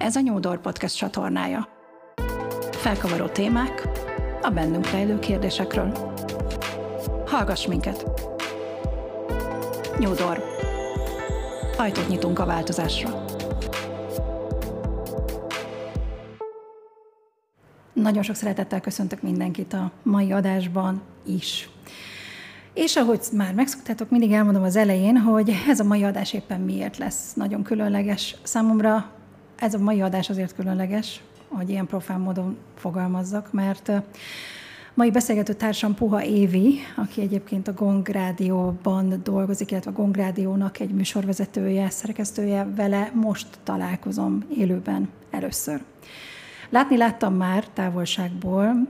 Ez a Nyúdor Podcast csatornája. Felkavaró témák a bennünk rejlő kérdésekről. Hallgass minket! Nyúdor. Ajtót nyitunk a változásra. Nagyon sok szeretettel köszöntök mindenkit a mai adásban is. És ahogy már megszoktátok, mindig elmondom az elején, hogy ez a mai adás éppen miért lesz nagyon különleges számomra. Ez a mai adás azért különleges, hogy ilyen profán módon fogalmazzak, mert mai beszélgető társam Puha Évi, aki egyébként a Gong Rádióban dolgozik, illetve a Gong Rádiónak egy műsorvezetője, szerkesztője, vele most találkozom élőben először. Látni láttam már távolságból,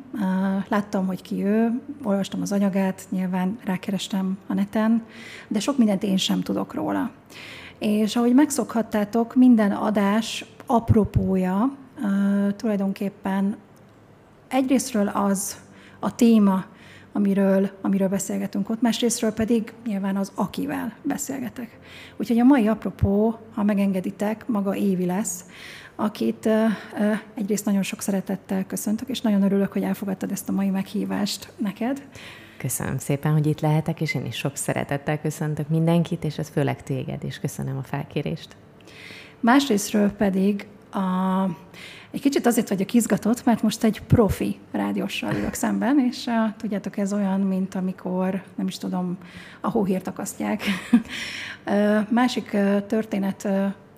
láttam, hogy ki ő, olvastam az anyagát, nyilván rákerestem a neten, de sok mindent én sem tudok róla. És ahogy megszokhattátok, minden adás apropója tulajdonképpen egyrésztről az a téma, amiről, amiről beszélgetünk ott, másrésztről pedig nyilván az, akivel beszélgetek. Úgyhogy a mai apropó, ha megengeditek, maga Évi lesz, akit egyrészt nagyon sok szeretettel köszöntök, és nagyon örülök, hogy elfogadtad ezt a mai meghívást neked. Köszönöm szépen, hogy itt lehetek, és én is sok szeretettel köszöntök mindenkit, és ez főleg téged, és köszönöm a felkérést. Másrésztről pedig a, egy kicsit azért vagyok izgatott, mert most egy profi rádióssal ülök szemben, és a, tudjátok, ez olyan, mint amikor, nem is tudom, a hóhírt akasztják. Másik történet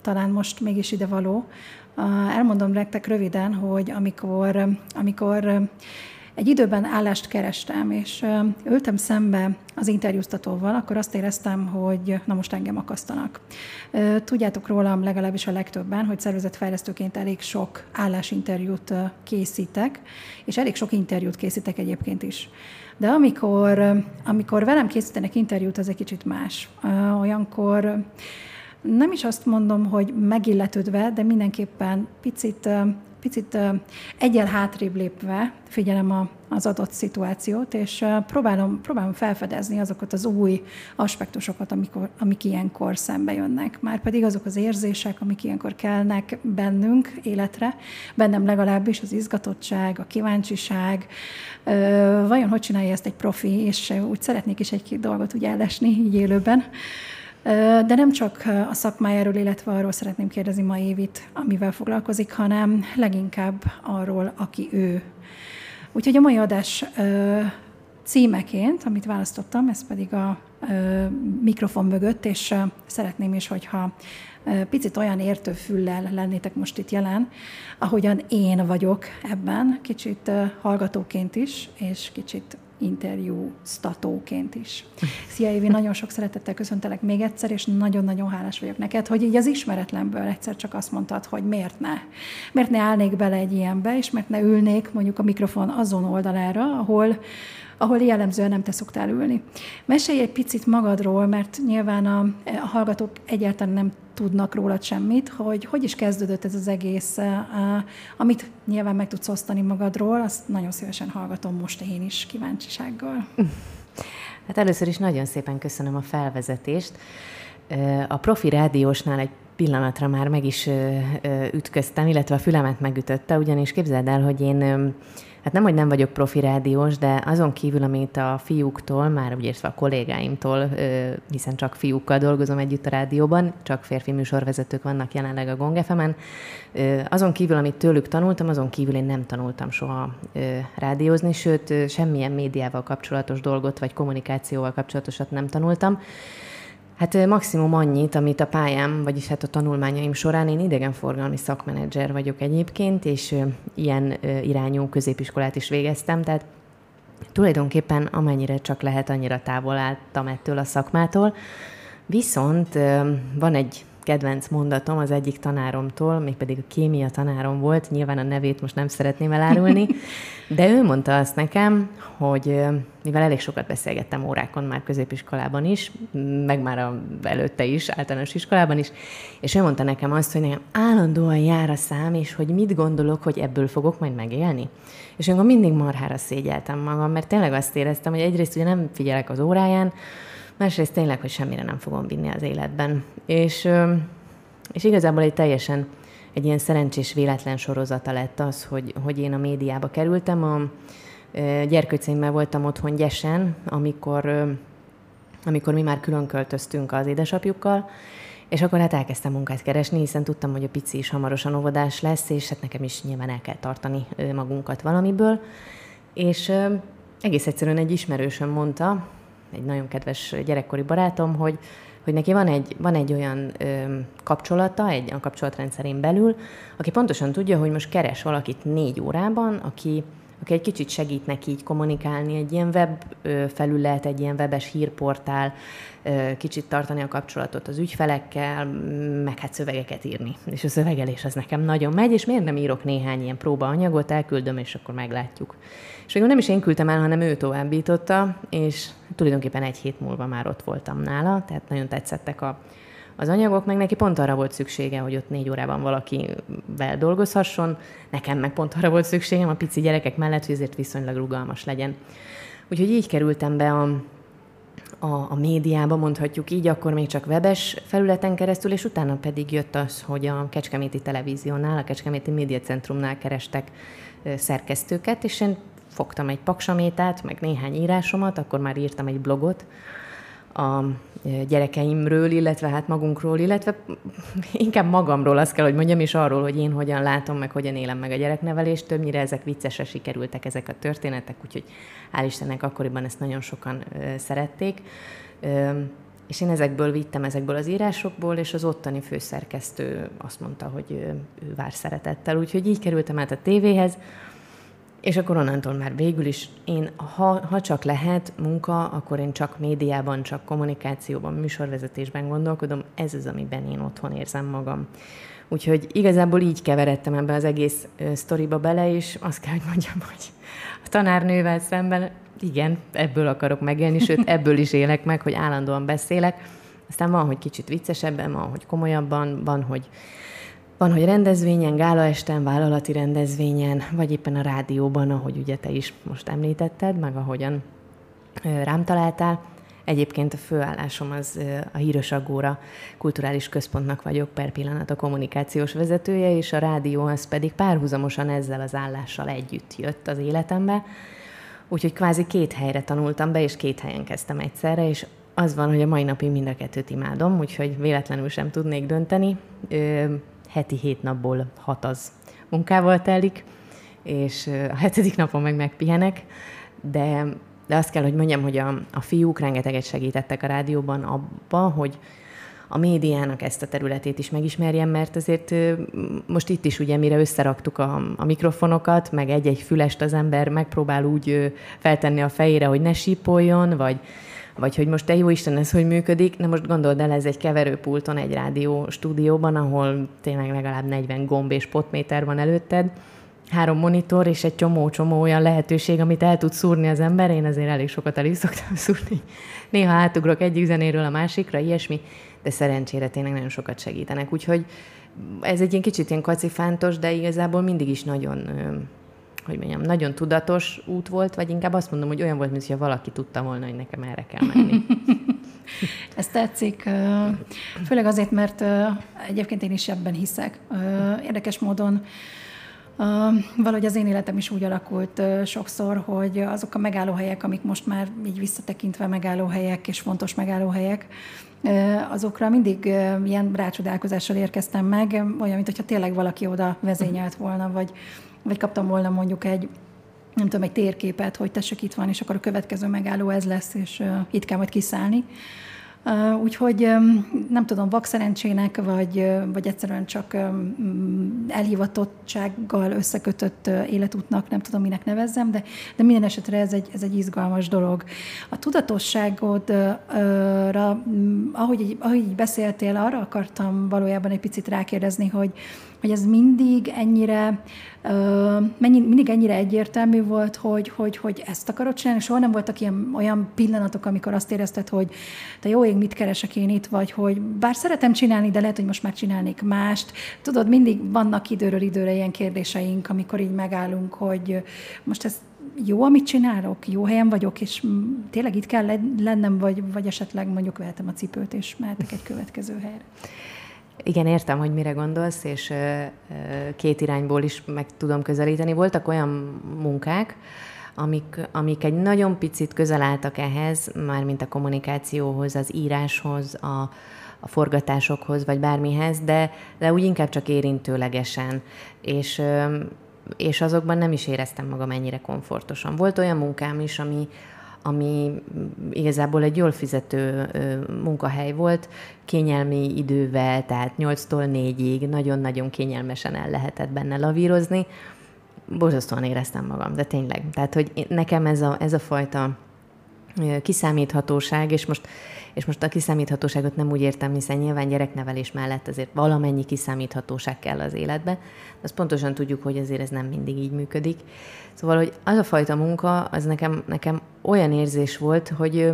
talán most mégis ide való, Elmondom nektek röviden, hogy amikor, amikor egy időben állást kerestem, és ültem szembe az interjúztatóval, akkor azt éreztem, hogy na most engem akasztanak. Tudjátok rólam legalábbis a legtöbben, hogy szervezetfejlesztőként elég sok állásinterjút készítek, és elég sok interjút készítek egyébként is. De amikor, amikor velem készítenek interjút, az egy kicsit más. Olyankor nem is azt mondom, hogy megilletődve, de mindenképpen picit, picit egyel hátrébb lépve figyelem a, az adott szituációt, és próbálom, próbálom felfedezni azokat az új aspektusokat, amikor, amik ilyenkor szembe jönnek. Már pedig azok az érzések, amik ilyenkor kelnek bennünk életre, bennem legalábbis az izgatottság, a kíváncsiság, vajon hogy csinálja ezt egy profi, és úgy szeretnék is egy-két dolgot úgy ellesni így élőben. De nem csak a szakmájáról, illetve arról szeretném kérdezni ma Évit, amivel foglalkozik, hanem leginkább arról, aki ő. Úgyhogy a mai adás címeként, amit választottam, ez pedig a mikrofon mögött, és szeretném is, hogyha picit olyan értő füllel lennétek most itt jelen, ahogyan én vagyok ebben, kicsit hallgatóként is, és kicsit interjúztatóként is. Szia Évi, nagyon sok szeretettel köszöntelek még egyszer, és nagyon-nagyon hálás vagyok neked, hogy így az ismeretlenből egyszer csak azt mondtad, hogy miért ne. Miért ne állnék bele egy ilyenbe, és miért ne ülnék mondjuk a mikrofon azon oldalára, ahol ahol jellemzően nem te szoktál ülni. Mesélj egy picit magadról, mert nyilván a, a hallgatók egyáltalán nem tudnak rólad semmit, hogy hogy is kezdődött ez az egész, amit nyilván meg tudsz osztani magadról, azt nagyon szívesen hallgatom most én is kíváncsisággal. Hát először is nagyon szépen köszönöm a felvezetést. A profi rádiósnál egy pillanatra már meg is ütköztem, illetve a fülemet megütötte, ugyanis képzeld el, hogy én hát nem, hogy nem vagyok profi rádiós, de azon kívül, amit a fiúktól, már értve a kollégáimtól, hiszen csak fiúkkal dolgozom együtt a rádióban, csak férfi műsorvezetők vannak jelenleg a Gong FM-en, azon kívül, amit tőlük tanultam, azon kívül én nem tanultam soha rádiózni, sőt, semmilyen médiával kapcsolatos dolgot, vagy kommunikációval kapcsolatosat nem tanultam. Hát maximum annyit, amit a pályám, vagyis hát a tanulmányaim során én idegenforgalmi szakmenedzser vagyok egyébként, és ilyen irányú középiskolát is végeztem, tehát tulajdonképpen amennyire csak lehet, annyira távol álltam ettől a szakmától. Viszont van egy kedvenc mondatom az egyik tanáromtól, mégpedig a kémia tanárom volt, nyilván a nevét most nem szeretném elárulni, de ő mondta azt nekem, hogy mivel elég sokat beszélgettem órákon már középiskolában is, meg már a, előtte is, általános iskolában is, és ő mondta nekem azt, hogy nekem állandóan jár a szám, és hogy mit gondolok, hogy ebből fogok majd megélni. És én mindig marhára szégyeltem magam, mert tényleg azt éreztem, hogy egyrészt ugye nem figyelek az óráján, másrészt tényleg, hogy semmire nem fogom vinni az életben. És, és igazából egy teljesen egy ilyen szerencsés véletlen sorozata lett az, hogy, hogy én a médiába kerültem. A gyerkőceimmel voltam otthon Gyesen, amikor, amikor mi már külön költöztünk az édesapjukkal, és akkor hát elkezdtem munkát keresni, hiszen tudtam, hogy a pici is hamarosan óvodás lesz, és hát nekem is nyilván el kell tartani magunkat valamiből. És egész egyszerűen egy ismerősöm mondta, egy nagyon kedves gyerekkori barátom, hogy, hogy neki van egy, van egy olyan ö, kapcsolata, egy a kapcsolatrendszerén belül, aki pontosan tudja, hogy most keres valakit négy órában, aki, aki egy kicsit segít neki így kommunikálni, egy ilyen web felület, egy ilyen webes hírportál, kicsit tartani a kapcsolatot az ügyfelekkel, meg hát szövegeket írni. És a szövegelés az nekem nagyon megy, és miért nem írok néhány ilyen próbaanyagot, elküldöm, és akkor meglátjuk. És nem is én küldtem el, hanem ő továbbította, és tulajdonképpen egy hét múlva már ott voltam nála, tehát nagyon tetszettek a, az anyagok, meg neki pont arra volt szüksége, hogy ott négy órában valakivel dolgozhasson, nekem meg pont arra volt szükségem a pici gyerekek mellett, hogy ezért viszonylag rugalmas legyen. Úgyhogy így kerültem be a, a, a médiába, mondhatjuk így, akkor még csak webes felületen keresztül, és utána pedig jött az, hogy a Kecskeméti Televíziónál, a Kecskeméti Média Centrumnál kerestek szerkesztőket, és én fogtam egy paksamétát, meg néhány írásomat, akkor már írtam egy blogot a gyerekeimről, illetve hát magunkról, illetve inkább magamról azt kell, hogy mondjam, és arról, hogy én hogyan látom, meg hogyan élem meg a gyereknevelést. Többnyire ezek viccesre sikerültek ezek a történetek, úgyhogy hál' Istennek akkoriban ezt nagyon sokan szerették. És én ezekből vittem, ezekből az írásokból, és az ottani főszerkesztő azt mondta, hogy ő vár szeretettel. Úgyhogy így kerültem át a tévéhez, és akkor onnantól már végül is én, ha, ha csak lehet munka, akkor én csak médiában, csak kommunikációban, műsorvezetésben gondolkodom, ez az, amiben én otthon érzem magam. Úgyhogy igazából így keveredtem ebbe az egész sztoriba bele, és azt kell, hogy mondjam, hogy a tanárnővel szemben igen, ebből akarok megélni, sőt, ebből is élek meg, hogy állandóan beszélek. Aztán van, hogy kicsit viccesebben, van, hogy komolyabban, van, hogy van, hogy rendezvényen, gálaesten, vállalati rendezvényen, vagy éppen a rádióban, ahogy ugye te is most említetted, meg ahogyan rám találtál. Egyébként a főállásom az a Híros Agóra kulturális központnak vagyok per pillanat a kommunikációs vezetője, és a rádió az pedig párhuzamosan ezzel az állással együtt jött az életembe. Úgyhogy kvázi két helyre tanultam be, és két helyen kezdtem egyszerre, és az van, hogy a mai napig mind a kettőt imádom, úgyhogy véletlenül sem tudnék dönteni heti hét napból hat az munkával telik, és a hetedik napon meg megpihenek, de, de azt kell, hogy mondjam, hogy a, a fiúk rengeteget segítettek a rádióban abba, hogy a médiának ezt a területét is megismerjem, mert azért most itt is ugye, mire összeraktuk a, a mikrofonokat, meg egy-egy fülest az ember megpróbál úgy feltenni a fejére, hogy ne sípoljon, vagy vagy hogy most te jó Isten, ez hogy működik, na most gondold el, ez egy keverőpulton egy rádió stúdióban, ahol tényleg legalább 40 gomb és potméter van előtted, három monitor és egy csomó-csomó olyan lehetőség, amit el tud szúrni az ember. Én azért elég sokat el is szoktam szúrni. Néha átugrok egyik zenéről a másikra, ilyesmi, de szerencsére tényleg nagyon sokat segítenek. Úgyhogy ez egy ilyen kicsit ilyen kacifántos, de igazából mindig is nagyon hogy mondjam, nagyon tudatos út volt, vagy inkább azt mondom, hogy olyan volt, mintha valaki tudta volna, hogy nekem erre kell menni. Ez tetszik, főleg azért, mert egyébként én is ebben hiszek. Érdekes módon valahogy az én életem is úgy alakult sokszor, hogy azok a megállóhelyek, amik most már így visszatekintve megállóhelyek és fontos megállóhelyek, azokra mindig ilyen rácsodálkozással érkeztem meg, olyan, mintha tényleg valaki oda vezényelt volna, vagy, vagy kaptam volna mondjuk egy nem tudom, egy térképet, hogy tessék itt van, és akkor a következő megálló ez lesz, és uh, itt kell majd kiszállni. Uh, úgyhogy um, nem tudom, vakszerencsének, vagy, uh, vagy egyszerűen csak um, elhivatottsággal összekötött uh, életútnak, nem tudom, minek nevezzem, de, de minden esetre ez egy, ez egy izgalmas dolog. A tudatosságodra, ahogy, ahogy beszéltél, arra akartam valójában egy picit rákérdezni, hogy, hogy ez mindig ennyire, mennyi, mindig ennyire egyértelmű volt, hogy, hogy, hogy ezt akarod csinálni. Soha nem voltak ilyen, olyan pillanatok, amikor azt érezted, hogy te jó ég, mit keresek én itt, vagy hogy bár szeretem csinálni, de lehet, hogy most már csinálnék mást. Tudod, mindig vannak időről időre ilyen kérdéseink, amikor így megállunk, hogy most ez jó, amit csinálok, jó helyen vagyok, és tényleg itt kell lennem, vagy, vagy esetleg mondjuk vehetem a cipőt, és mehetek egy következő helyre. Igen, értem, hogy mire gondolsz, és két irányból is meg tudom közelíteni. Voltak olyan munkák, amik, amik egy nagyon picit közel álltak ehhez, mármint a kommunikációhoz, az íráshoz, a, a forgatásokhoz, vagy bármihez, de, de úgy inkább csak érintőlegesen. És, és azokban nem is éreztem magam ennyire komfortosan. Volt olyan munkám is, ami, ami igazából egy jól fizető munkahely volt, kényelmi idővel, tehát 8-tól 4-ig nagyon-nagyon kényelmesen el lehetett benne lavírozni. Borzasztóan éreztem magam, de tényleg. Tehát, hogy nekem ez a, ez a fajta kiszámíthatóság, és most, és most a kiszámíthatóságot nem úgy értem, hiszen nyilván gyereknevelés mellett azért valamennyi kiszámíthatóság kell az életbe, azt pontosan tudjuk, hogy azért ez nem mindig így működik. Szóval, hogy az a fajta munka, az nekem, nekem olyan érzés volt, hogy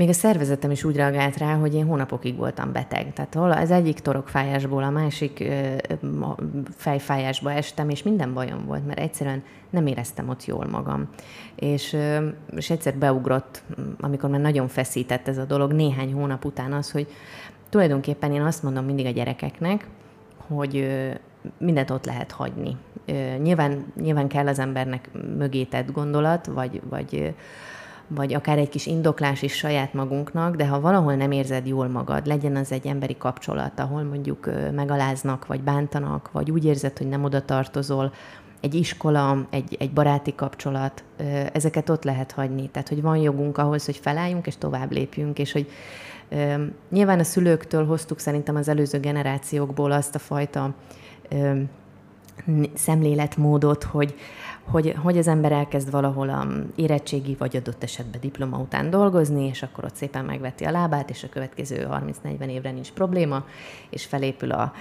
még a szervezetem is úgy reagált rá, hogy én hónapokig voltam beteg. Tehát hol az egyik torokfájásból a másik fejfájásba estem, és minden bajom volt, mert egyszerűen nem éreztem ott jól magam. És, és egyszer beugrott, amikor már nagyon feszített ez a dolog, néhány hónap után az, hogy tulajdonképpen én azt mondom mindig a gyerekeknek, hogy mindent ott lehet hagyni. Nyilván, nyilván kell az embernek mögétett gondolat, vagy, vagy vagy akár egy kis indoklás is saját magunknak, de ha valahol nem érzed jól magad, legyen az egy emberi kapcsolat, ahol mondjuk megaláznak, vagy bántanak, vagy úgy érzed, hogy nem oda tartozol, egy iskola, egy, egy baráti kapcsolat, ezeket ott lehet hagyni. Tehát, hogy van jogunk ahhoz, hogy felálljunk és tovább lépjünk, és hogy nyilván a szülőktől hoztuk szerintem az előző generációkból azt a fajta szemléletmódot, hogy hogy, hogy az ember elkezd valahol a érettségi vagy adott esetben diploma után dolgozni, és akkor ott szépen megveti a lábát, és a következő 30-40 évre nincs probléma, és felépül a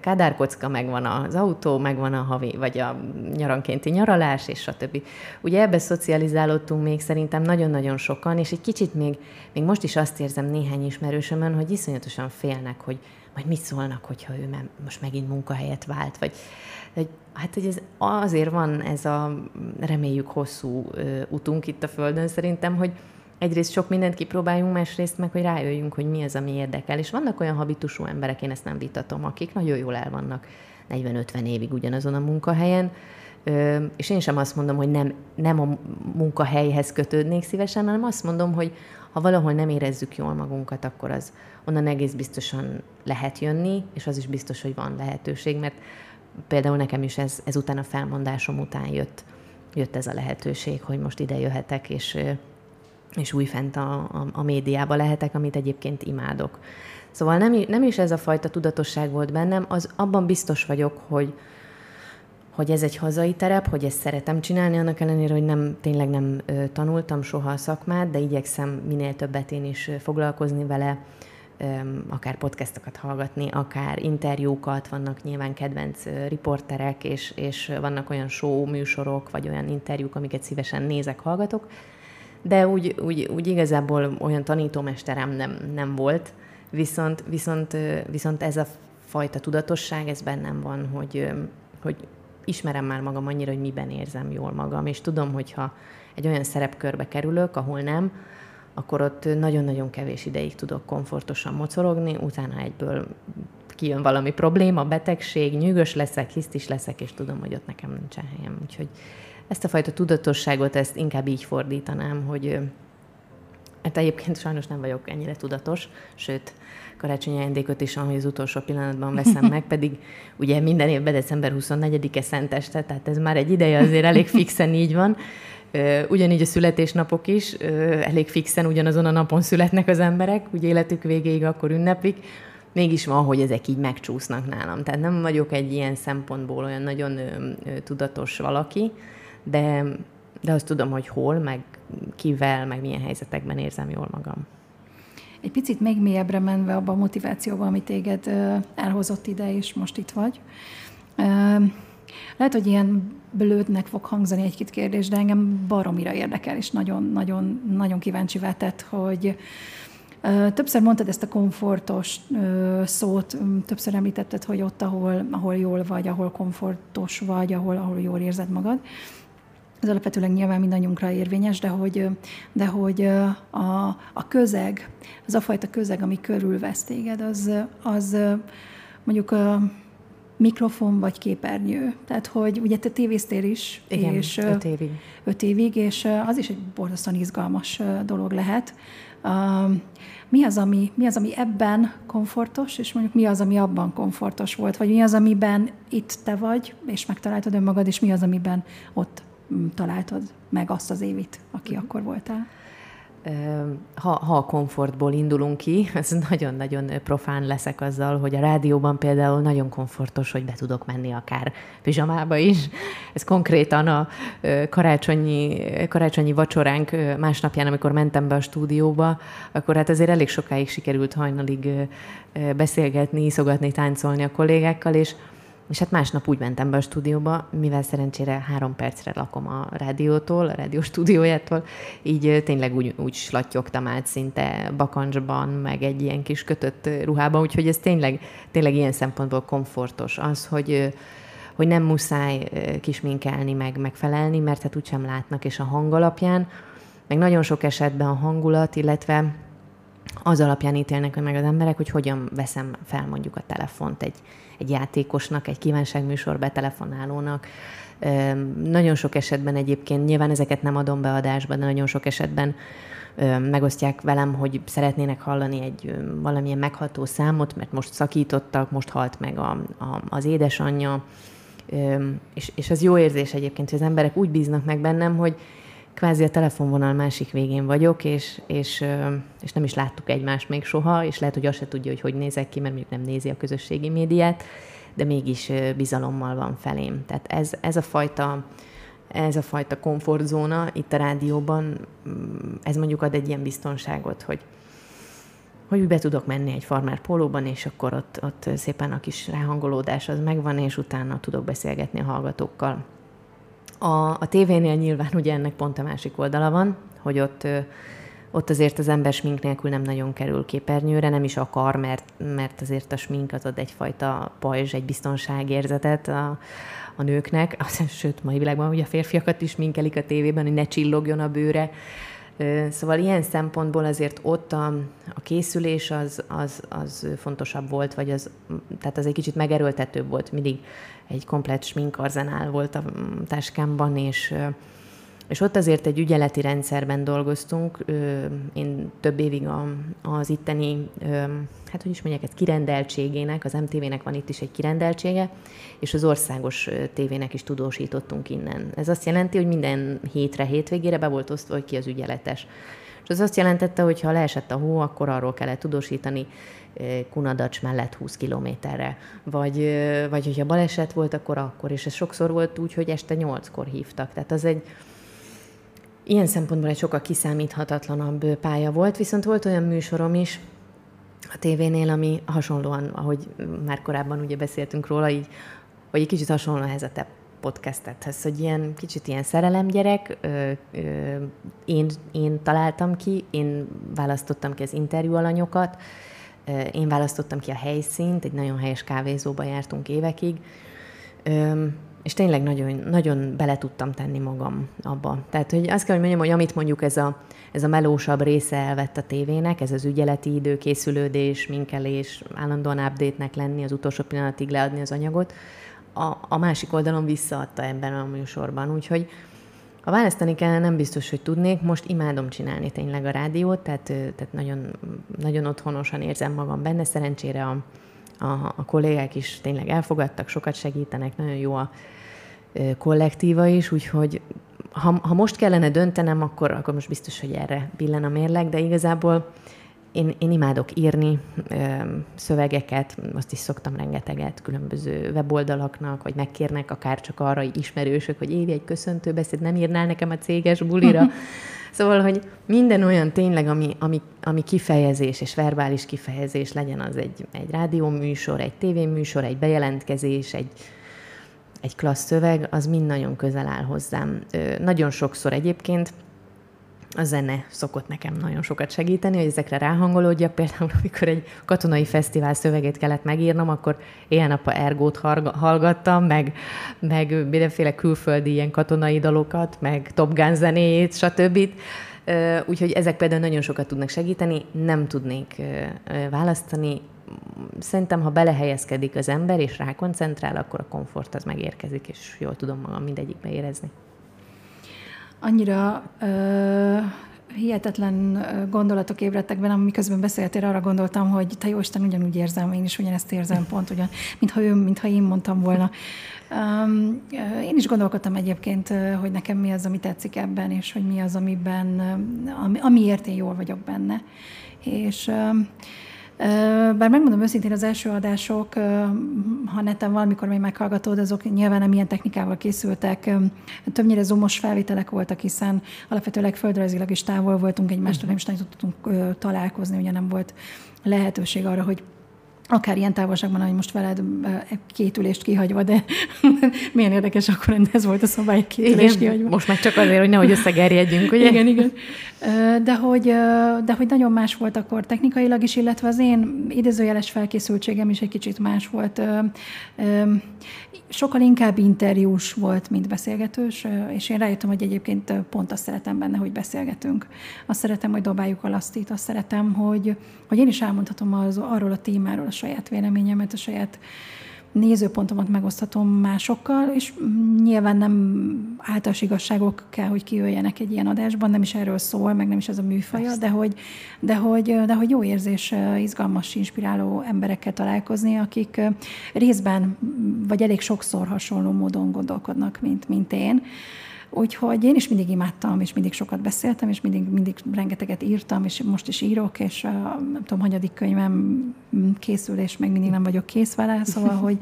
kádárkocka, megvan az autó, megvan a havi, vagy a nyarankénti nyaralás, és stb. Ugye ebbe szocializálódtunk még szerintem nagyon-nagyon sokan, és egy kicsit még, még most is azt érzem néhány ismerősömön, hogy iszonyatosan félnek, hogy majd mit szólnak, hogyha ő most megint munkahelyet vált, vagy hogy hát hogy ez azért van ez a reméljük hosszú utunk itt a Földön szerintem, hogy egyrészt sok mindent kipróbáljunk, másrészt meg, hogy rájöjjünk, hogy mi az, ami érdekel. És vannak olyan habitusú emberek, én ezt nem vitatom, akik nagyon jól el vannak 40-50 évig ugyanazon a munkahelyen, és én sem azt mondom, hogy nem, nem a munkahelyhez kötődnék szívesen, hanem azt mondom, hogy ha valahol nem érezzük jól magunkat, akkor az onnan egész biztosan lehet jönni, és az is biztos, hogy van lehetőség, mert például nekem is ez, ezután a felmondásom után jött, jött ez a lehetőség, hogy most ide jöhetek, és, és újfent a, a, a médiába lehetek, amit egyébként imádok. Szóval nem, nem is ez a fajta tudatosság volt bennem, az abban biztos vagyok, hogy, hogy ez egy hazai terep, hogy ezt szeretem csinálni, annak ellenére, hogy nem, tényleg nem tanultam soha a szakmát, de igyekszem minél többet én is foglalkozni vele, akár podcastokat hallgatni, akár interjúkat, vannak nyilván kedvenc riporterek, és, és vannak olyan show műsorok, vagy olyan interjúk, amiket szívesen nézek, hallgatok, de úgy, úgy, úgy igazából olyan tanítómesterem nem, nem volt, viszont, viszont, viszont ez a fajta tudatosság, ez bennem van, hogy, hogy ismerem már magam annyira, hogy miben érzem jól magam, és tudom, hogyha egy olyan szerepkörbe kerülök, ahol nem, akkor ott nagyon-nagyon kevés ideig tudok komfortosan mocorogni, utána egyből kijön valami probléma, betegség, nyűgös leszek, hisztis leszek, és tudom, hogy ott nekem nincsen helyem. Úgyhogy ezt a fajta tudatosságot, ezt inkább így fordítanám, hogy hát egyébként sajnos nem vagyok ennyire tudatos, sőt, karácsonyi ajándékot is, ahogy az utolsó pillanatban veszem meg, pedig ugye minden évben december 24-e szenteste, tehát ez már egy ideje azért elég fixen így van, Ugyanígy a születésnapok is, elég fixen ugyanazon a napon születnek az emberek, úgy életük végéig akkor ünneplik, mégis van, hogy ezek így megcsúsznak nálam. Tehát nem vagyok egy ilyen szempontból olyan nagyon tudatos valaki, de, de azt tudom, hogy hol, meg kivel, meg milyen helyzetekben érzem jól magam. Egy picit még mélyebbre menve abba a motivációba, ami téged elhozott ide, és most itt vagy. Lehet, hogy ilyen blödnek fog hangzani egy-két kérdés, de engem baromira érdekel, és nagyon-nagyon nagyon kíváncsi tett, hogy Többször mondtad ezt a komfortos szót, többször említetted, hogy ott, ahol, ahol jól vagy, ahol komfortos vagy, ahol, ahol jól érzed magad. ez alapvetőleg nyilván mindannyiunkra érvényes, de hogy, de hogy a, a közeg, az a fajta közeg, ami körülvesz téged, az, az mondjuk mikrofon vagy képernyő. Tehát, hogy ugye te tévéztél is. Igen, és, öt évig. Öt évig, és az is egy borzasztóan izgalmas dolog lehet. Mi az, ami, mi az, ami ebben komfortos, és mondjuk mi az, ami abban komfortos volt, vagy mi az, amiben itt te vagy, és megtaláltad önmagad, és mi az, amiben ott találtad meg azt az évit, aki mm. akkor voltál? Ha, ha a komfortból indulunk ki, ez nagyon-nagyon profán leszek azzal, hogy a rádióban például nagyon komfortos, hogy be tudok menni akár pizsamába is. Ez konkrétan a karácsonyi, karácsonyi vacsoránk másnapján, amikor mentem be a stúdióba, akkor hát azért elég sokáig sikerült hajnalig beszélgetni, iszogatni, táncolni a kollégákkal, és és hát másnap úgy mentem be a stúdióba, mivel szerencsére három percre lakom a rádiótól, a rádió stúdiójától, így tényleg úgy, úgy slattyogtam át szinte bakancsban, meg egy ilyen kis kötött ruhában, úgyhogy ez tényleg, tényleg ilyen szempontból komfortos. Az, hogy hogy nem muszáj kisminkelni, meg megfelelni, mert hát úgysem látnak, és a hang alapján, meg nagyon sok esetben a hangulat, illetve az alapján ítélnek meg az emberek, hogy hogyan veszem fel mondjuk a telefont egy, egy játékosnak, egy kívánságműsor betelefonálónak. Nagyon sok esetben egyébként, nyilván ezeket nem adom be adásba, de nagyon sok esetben megosztják velem, hogy szeretnének hallani egy valamilyen megható számot, mert most szakítottak, most halt meg a, a, az édesanyja, és, és az jó érzés egyébként, hogy az emberek úgy bíznak meg bennem, hogy kvázi a telefonvonal másik végén vagyok, és, és, és nem is láttuk egymást még soha, és lehet, hogy azt se tudja, hogy hogy nézek ki, mert mondjuk nem nézi a közösségi médiát, de mégis bizalommal van felém. Tehát ez, ez a fajta ez a fajta komfortzóna itt a rádióban, mm, ez mondjuk ad egy ilyen biztonságot, hogy, hogy be tudok menni egy farmer pólóban, és akkor ott, ott szépen a kis ráhangolódás az megvan, és utána tudok beszélgetni a hallgatókkal. A, a tévénél nyilván ugye ennek pont a másik oldala van, hogy ott, ott azért az ember smink nélkül nem nagyon kerül képernyőre, nem is akar, mert, mert azért a smink az ad egyfajta pajzs, egy biztonságérzetet a, a nőknek, sőt, mai világban ugye a férfiakat is minkelik a tévében, hogy ne csillogjon a bőre, Szóval ilyen szempontból azért ott a, a készülés az, az, az fontosabb volt, vagy az, tehát az egy kicsit megerőltetőbb volt. Mindig egy komplet sminkarzenál volt a táskámban, és és ott azért egy ügyeleti rendszerben dolgoztunk. Én több évig az itteni, hát hogy is mondják, ez kirendeltségének, az MTV-nek van itt is egy kirendeltsége, és az országos tévének is tudósítottunk innen. Ez azt jelenti, hogy minden hétre, hétvégére be volt osztva, hogy ki az ügyeletes. És az azt jelentette, hogy ha leesett a hó, akkor arról kellett tudósítani Kunadacs mellett 20 kilométerre. Vagy, vagy hogyha baleset volt, akkor akkor. És ez sokszor volt úgy, hogy este 8-kor hívtak. Tehát az egy, ilyen szempontból egy sokkal kiszámíthatatlanabb pálya volt, viszont volt olyan műsorom is a tévénél, ami hasonlóan, ahogy már korábban ugye beszéltünk róla, így, hogy egy kicsit hasonló ehhez a te podcastethez, hogy ilyen kicsit ilyen szerelemgyerek, ö, ö, én, én találtam ki, én választottam ki az interjú alanyokat, én választottam ki a helyszínt, egy nagyon helyes kávézóba jártunk évekig, és tényleg nagyon, nagyon bele tudtam tenni magam abba. Tehát, hogy azt kell, hogy mondjam, hogy amit mondjuk ez a, ez a melósabb része elvett a tévének, ez az ügyeleti idő, készülődés, minkelés, állandóan update-nek lenni, az utolsó pillanatig leadni az anyagot, a, a másik oldalon visszaadta ebben a műsorban. Úgyhogy ha választani kellene, nem biztos, hogy tudnék. Most imádom csinálni tényleg a rádiót, tehát, tehát nagyon, nagyon otthonosan érzem magam benne. Szerencsére a, a, a kollégák is tényleg elfogadtak, sokat segítenek, nagyon jó a kollektíva is, úgyhogy ha, ha most kellene döntenem, akkor, akkor most biztos, hogy erre billen a mérleg, de igazából én, én imádok írni ö, szövegeket, azt is szoktam rengeteget különböző weboldalaknak, vagy megkérnek akár csak arra hogy ismerősök, hogy évi egy köszöntőbeszéd, nem írnál nekem a céges bulira. szóval, hogy minden olyan tényleg, ami, ami, ami kifejezés és verbális kifejezés legyen, az egy, egy rádióműsor, egy tévéműsor, egy bejelentkezés, egy, egy klassz szöveg, az mind nagyon közel áll hozzám. Ö, nagyon sokszor egyébként a zene szokott nekem nagyon sokat segíteni, hogy ezekre ráhangolódjak. Például, amikor egy katonai fesztivál szövegét kellett megírnom, akkor éjjel-nappal ergót hallgattam, meg, meg mindenféle külföldi ilyen katonai dalokat, meg Top Gun zenéjét, stb. Úgyhogy ezek például nagyon sokat tudnak segíteni, nem tudnék választani. Szerintem, ha belehelyezkedik az ember, és rákoncentrál, akkor a komfort az megérkezik, és jól tudom magam mindegyikbe érezni annyira ö, hihetetlen gondolatok ébredtek bennem, miközben beszéltél, arra gondoltam, hogy te jó Isten, ugyanúgy érzem, én is ugyanezt érzem pont, ugyan, mintha, ő, mintha én mondtam volna. Um, én is gondolkodtam egyébként, hogy nekem mi az, ami tetszik ebben, és hogy mi az, amiben, ami, amiért én jól vagyok benne. És um, bár megmondom őszintén, az első adások, ha neten valamikor még meghallgatod, azok nyilván nem ilyen technikával készültek. Többnyire zoomos felvételek voltak, hiszen alapvetőleg földrajzilag is távol voltunk egymástól, nem is tudtunk találkozni, ugye nem volt lehetőség arra, hogy akár ilyen távolságban, hogy most veled két ülést kihagyva, de milyen érdekes, akkor ez volt a szabály, két ülést kihagyva. Most meg csak azért, hogy nehogy összegerjedjünk, ugye? Igen, igen. De hogy, de hogy nagyon más volt akkor technikailag is, illetve az én idézőjeles felkészültségem is egy kicsit más volt. Sokkal inkább interjús volt, mint beszélgetős, és én rájöttem, hogy egyébként pont azt szeretem benne, hogy beszélgetünk. Azt szeretem, hogy dobáljuk a lasztit, azt szeretem, hogy, hogy én is elmondhatom az, arról a témáról a saját véleményemet, a saját nézőpontomat megoszthatom másokkal, és nyilván nem általános igazságok kell, hogy kijöjjenek egy ilyen adásban, nem is erről szól, meg nem is ez a műfaja, de hogy, de hogy, de hogy jó érzés izgalmas, inspiráló emberekkel találkozni, akik részben, vagy elég sokszor hasonló módon gondolkodnak, mint, mint én. Úgyhogy én is mindig imádtam, és mindig sokat beszéltem, és mindig, mindig rengeteget írtam, és most is írok, és a, nem tudom, hanyadik könyvem készül, és még mindig nem vagyok kész vele, szóval, hogy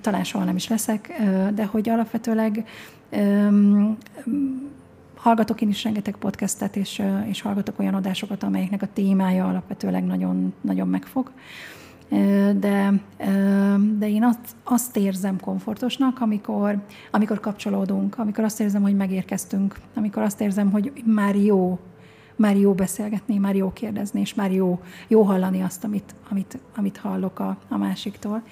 talán soha nem is leszek, de hogy alapvetőleg um, hallgatok én is rengeteg podcastet, és, és hallgatok olyan adásokat, amelyeknek a témája alapvetőleg nagyon, nagyon megfog de, de én azt, azt érzem komfortosnak, amikor, amikor kapcsolódunk, amikor azt érzem, hogy megérkeztünk, amikor azt érzem, hogy már jó, már jó beszélgetni, már jó kérdezni, és már jó, jó hallani azt, amit, amit, amit hallok a, a másiktól.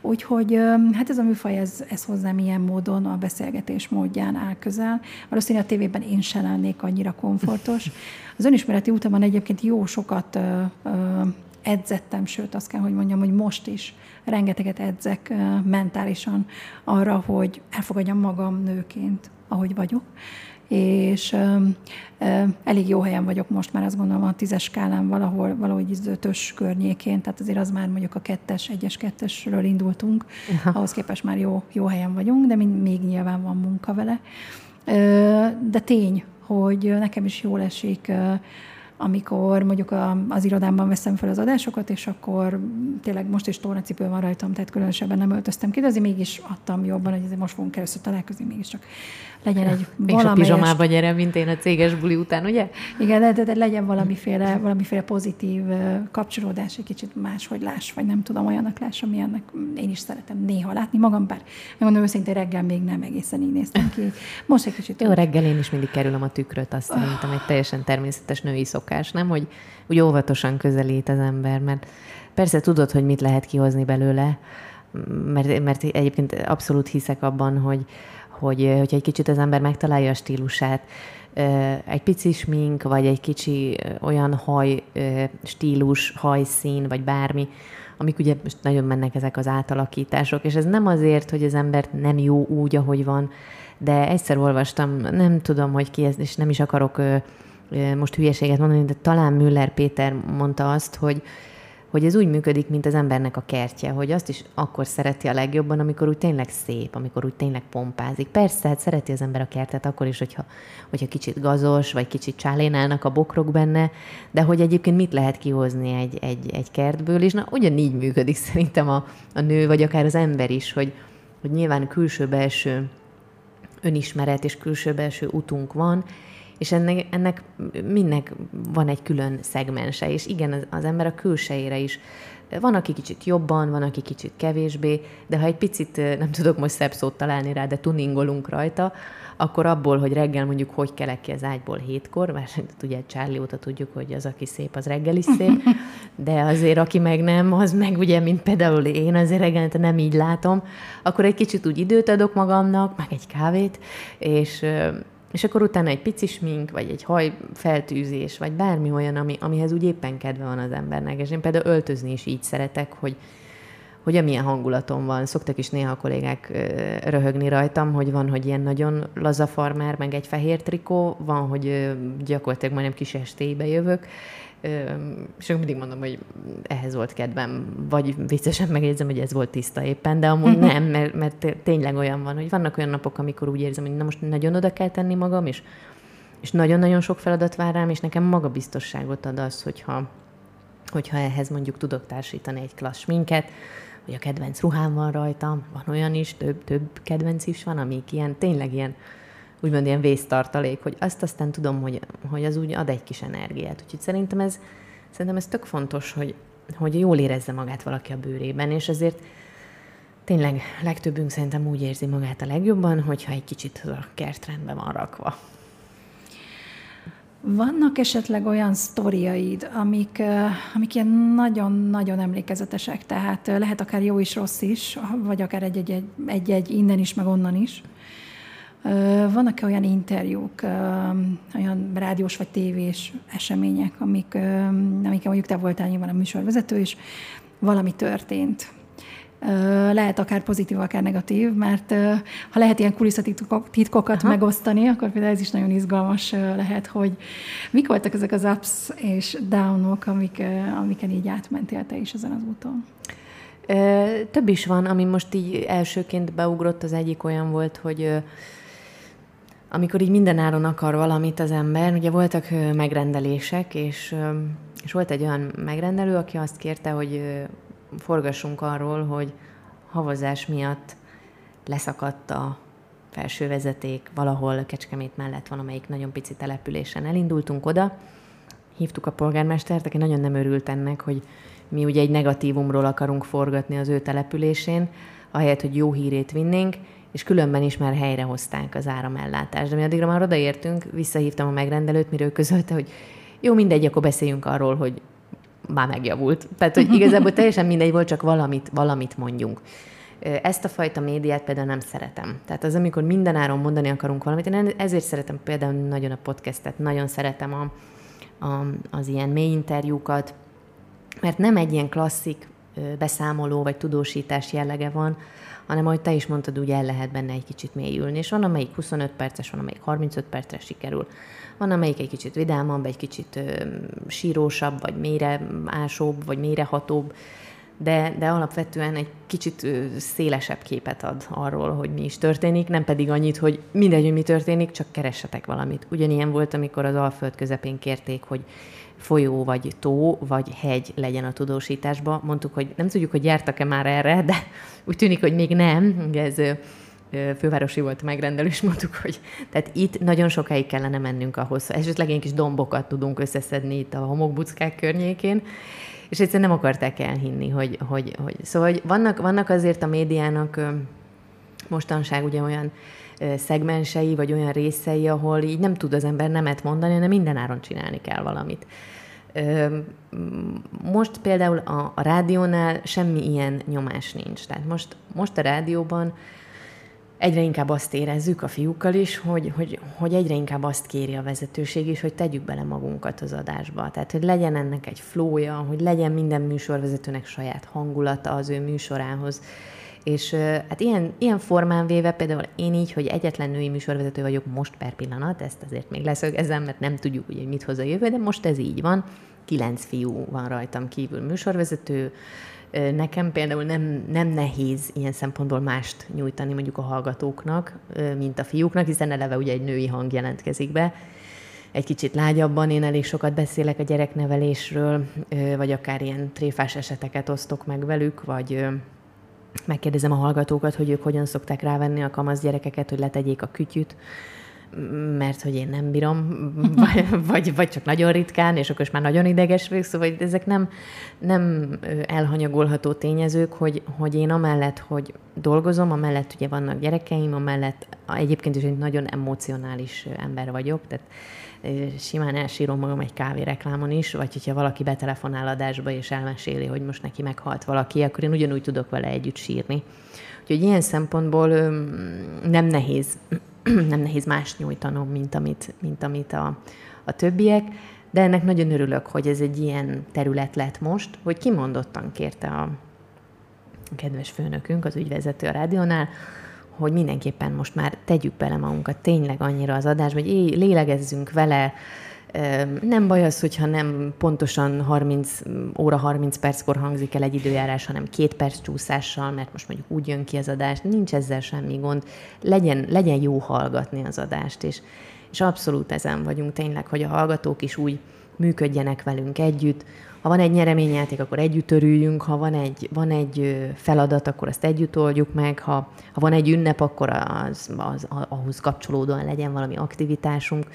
Úgyhogy hát ez a műfaj, ez, ez hozzám ilyen módon a beszélgetés módján áll közel. Valószínűleg a tévében én sem lennék annyira komfortos. Az önismereti utamon egyébként jó sokat edzettem, sőt azt kell, hogy mondjam, hogy most is rengeteget edzek mentálisan arra, hogy elfogadjam magam nőként, ahogy vagyok. És ö, ö, elég jó helyen vagyok most már, azt gondolom a tízes skálán valahol, valahogy az ötös környékén, tehát azért az már mondjuk a kettes, egyes, kettesről indultunk, Aha. ahhoz képest már jó, jó helyen vagyunk, de még nyilván van munka vele. Ö, de tény, hogy nekem is jól esik amikor mondjuk a, az irodámban veszem fel az adásokat, és akkor tényleg most is tornacipő van rajtam, tehát különösebben nem öltöztem ki, de azért mégis adtam jobban, hogy most fogunk először találkozni, mégiscsak legyen egy valamelyes... a pizsamába gyere, mint én a céges buli után, ugye? Igen, de, de, de legyen valamiféle, valamiféle pozitív kapcsolódás, egy kicsit más, hogy láss, vagy nem tudom, olyanak láss, ami ennek én is szeretem néha látni magam, bár mondom őszintén reggel még nem egészen így néztem ki. Most egy kicsit... Jó, reggel én is mindig kerülöm a tükröt, azt szerintem egy teljesen természetes női szokás, nem? Hogy úgy óvatosan közelít az ember, mert persze tudod, hogy mit lehet kihozni belőle, mert, mert egyébként abszolút hiszek abban, hogy, hogy hogyha egy kicsit az ember megtalálja a stílusát, egy pici smink, vagy egy kicsi olyan haj stílus, hajszín, vagy bármi, amik ugye most nagyon mennek ezek az átalakítások, és ez nem azért, hogy az ember nem jó úgy, ahogy van, de egyszer olvastam, nem tudom, hogy ki ez, és nem is akarok most hülyeséget mondani, de talán Müller Péter mondta azt, hogy, hogy ez úgy működik, mint az embernek a kertje, hogy azt is akkor szereti a legjobban, amikor úgy tényleg szép, amikor úgy tényleg pompázik. Persze, hát szereti az ember a kertet akkor is, hogyha, hogyha kicsit gazos, vagy kicsit csálénálnak a bokrok benne, de hogy egyébként mit lehet kihozni egy, egy, egy kertből, és na, ugyanígy működik szerintem a, a nő, vagy akár az ember is, hogy, hogy nyilván külső-belső önismeret és külső-belső utunk van, és ennek, ennek mindnek van egy külön szegmense, és igen, az, az ember a külsejére is. Van, aki kicsit jobban, van, aki kicsit kevésbé, de ha egy picit, nem tudok most szebb szót találni rá, de tuningolunk rajta, akkor abból, hogy reggel mondjuk hogy kelek ki az ágyból hétkor, mert ugye Charlie óta tudjuk, hogy az, aki szép, az reggel is szép, de azért, aki meg nem, az meg ugye, mint például én, azért reggelente nem így látom, akkor egy kicsit úgy időt adok magamnak, meg egy kávét, és és akkor utána egy pici smink, vagy egy haj feltűzés, vagy bármi olyan, ami, amihez úgy éppen kedve van az embernek. És én például öltözni is így szeretek, hogy, hogy amilyen hangulatom van. Szoktak is néha a kollégák röhögni rajtam, hogy van, hogy ilyen nagyon laza farmer, meg egy fehér trikó, van, hogy gyakorlatilag majdnem kis estébe jövök, és akkor mindig mondom, hogy ehhez volt kedvem, vagy viccesen megjegyzem, hogy ez volt tiszta éppen, de amúgy nem, mert, mert tényleg olyan van, hogy vannak olyan napok, amikor úgy érzem, hogy na most nagyon oda kell tenni magam, és, és nagyon-nagyon sok feladat vár rám, és nekem magabiztosságot ad az, hogyha, hogyha ehhez mondjuk tudok társítani egy klassz minket, hogy a kedvenc ruhám van rajtam, van olyan is, több, több kedvenc is van, amik ilyen, tényleg ilyen, úgymond ilyen vésztartalék, hogy azt aztán tudom, hogy, hogy az úgy ad egy kis energiát. Úgyhogy szerintem ez, szerintem ez tök fontos, hogy, hogy jól érezze magát valaki a bőrében, és ezért tényleg legtöbbünk szerintem úgy érzi magát a legjobban, hogyha egy kicsit a kertrendben van rakva. Vannak esetleg olyan sztoriaid, amik, amik ilyen nagyon-nagyon emlékezetesek, tehát lehet akár jó is, rossz is, vagy akár egy-egy innen is, meg onnan is. Vannak-e olyan interjúk, olyan rádiós vagy tévés események, amik, amik mondjuk te voltál nyilván a műsorvezető, és valami történt, lehet akár pozitív, akár negatív, mert ha lehet ilyen kulisszatitkokat Aha. megosztani, akkor például ez is nagyon izgalmas lehet, hogy mik voltak ezek az ups és downok, amik, amiken így átmentél te is ezen az úton? Több is van, ami most így elsőként beugrott, az egyik olyan volt, hogy amikor így mindenáron akar valamit az ember, ugye voltak megrendelések, és, és volt egy olyan megrendelő, aki azt kérte, hogy forgassunk arról, hogy havazás miatt leszakadt a felső vezeték valahol Kecskemét mellett van, amelyik nagyon pici településen. Elindultunk oda, hívtuk a polgármestert, aki nagyon nem örült ennek, hogy mi ugye egy negatívumról akarunk forgatni az ő településén, ahelyett, hogy jó hírét vinnénk, és különben is már helyrehozták az áramellátást. De mi addigra már odaértünk, visszahívtam a megrendelőt, miről közölte, hogy jó, mindegy, akkor beszéljünk arról, hogy már megjavult. Tehát, hogy igazából teljesen mindegy volt, csak valamit, valamit mondjunk. Ezt a fajta médiát például nem szeretem. Tehát az, amikor mindenáron mondani akarunk valamit, én ezért szeretem például nagyon a podcastet, nagyon szeretem a, a, az ilyen mély interjúkat, mert nem egy ilyen klasszik beszámoló vagy tudósítás jellege van, hanem ahogy te is mondtad, úgy el lehet benne egy kicsit mélyülni. És van, amelyik 25 perces, van, amelyik 35 percre sikerül. Van, amelyik egy kicsit vidámabb, egy kicsit ö, sírósabb, vagy mélyre ásóbb, vagy mélyrehatóbb, de, de alapvetően egy kicsit ö, szélesebb képet ad arról, hogy mi is történik, nem pedig annyit, hogy mindegy, hogy mi történik, csak keressetek valamit. Ugyanilyen volt, amikor az Alföld közepén kérték, hogy folyó, vagy tó, vagy hegy legyen a tudósításba. Mondtuk, hogy nem tudjuk, hogy jártak-e már erre, de úgy tűnik, hogy még nem. Ugye ez fővárosi volt megrendelő, és mondtuk, hogy tehát itt nagyon sokáig kellene mennünk ahhoz, esetleg egy kis dombokat tudunk összeszedni itt a homokbuckák környékén, és egyszerűen nem akarták elhinni, hogy, hogy, hogy szóval hogy vannak, vannak azért a médiának mostanság ugye olyan szegmensei, vagy olyan részei, ahol így nem tud az ember nemet mondani, hanem minden áron csinálni kell valamit. Most például a rádiónál semmi ilyen nyomás nincs. Tehát most, most a rádióban egyre inkább azt érezzük a fiúkkal is, hogy, hogy, hogy egyre inkább azt kéri a vezetőség is, hogy tegyük bele magunkat az adásba. Tehát, hogy legyen ennek egy flója, hogy legyen minden műsorvezetőnek saját hangulata az ő műsorához. És hát ilyen, ilyen formán véve például én így, hogy egyetlen női műsorvezető vagyok most per pillanat, ezt azért még leszögezem, mert nem tudjuk, hogy mit hoz a jövő, de most ez így van. Kilenc fiú van rajtam kívül műsorvezető, Nekem például nem, nem nehéz ilyen szempontból mást nyújtani mondjuk a hallgatóknak, mint a fiúknak, hiszen eleve ugye egy női hang jelentkezik be. Egy kicsit lágyabban én elég sokat beszélek a gyereknevelésről, vagy akár ilyen tréfás eseteket osztok meg velük, vagy megkérdezem a hallgatókat, hogy ők hogyan szokták rávenni a kamasz gyerekeket, hogy letegyék a kütyüt, mert hogy én nem bírom, vagy, vagy, vagy csak nagyon ritkán, és akkor is már nagyon ideges vagyok, szóval ezek nem, nem elhanyagolható tényezők, hogy, hogy én amellett, hogy dolgozom, amellett ugye vannak gyerekeim, amellett egyébként is egy nagyon emocionális ember vagyok, tehát simán elsírom magam egy kávéreklámon is, vagy hogyha valaki betelefonál adásba és elmeséli, hogy most neki meghalt valaki, akkor én ugyanúgy tudok vele együtt sírni. Úgyhogy ilyen szempontból nem nehéz, nem nehéz más nyújtanom, mint amit, mint amit a, a többiek, de ennek nagyon örülök, hogy ez egy ilyen terület lett most, hogy kimondottan kérte a kedves főnökünk, az ügyvezető a rádiónál, hogy mindenképpen most már tegyük bele magunkat tényleg annyira az adásba, hogy lélegezzünk vele, nem baj az, hogyha nem pontosan 30 óra 30 perckor hangzik el egy időjárás, hanem két perc csúszással, mert most mondjuk úgy jön ki az adás, nincs ezzel semmi gond. Legyen, legyen jó hallgatni az adást, és, és abszolút ezen vagyunk tényleg, hogy a hallgatók is úgy működjenek velünk együtt, ha van egy nyereményjáték, akkor együtt örüljünk, ha van egy, van egy feladat, akkor azt együtt oldjuk meg, ha, ha van egy ünnep, akkor az, az, ahhoz kapcsolódóan legyen valami aktivitásunk.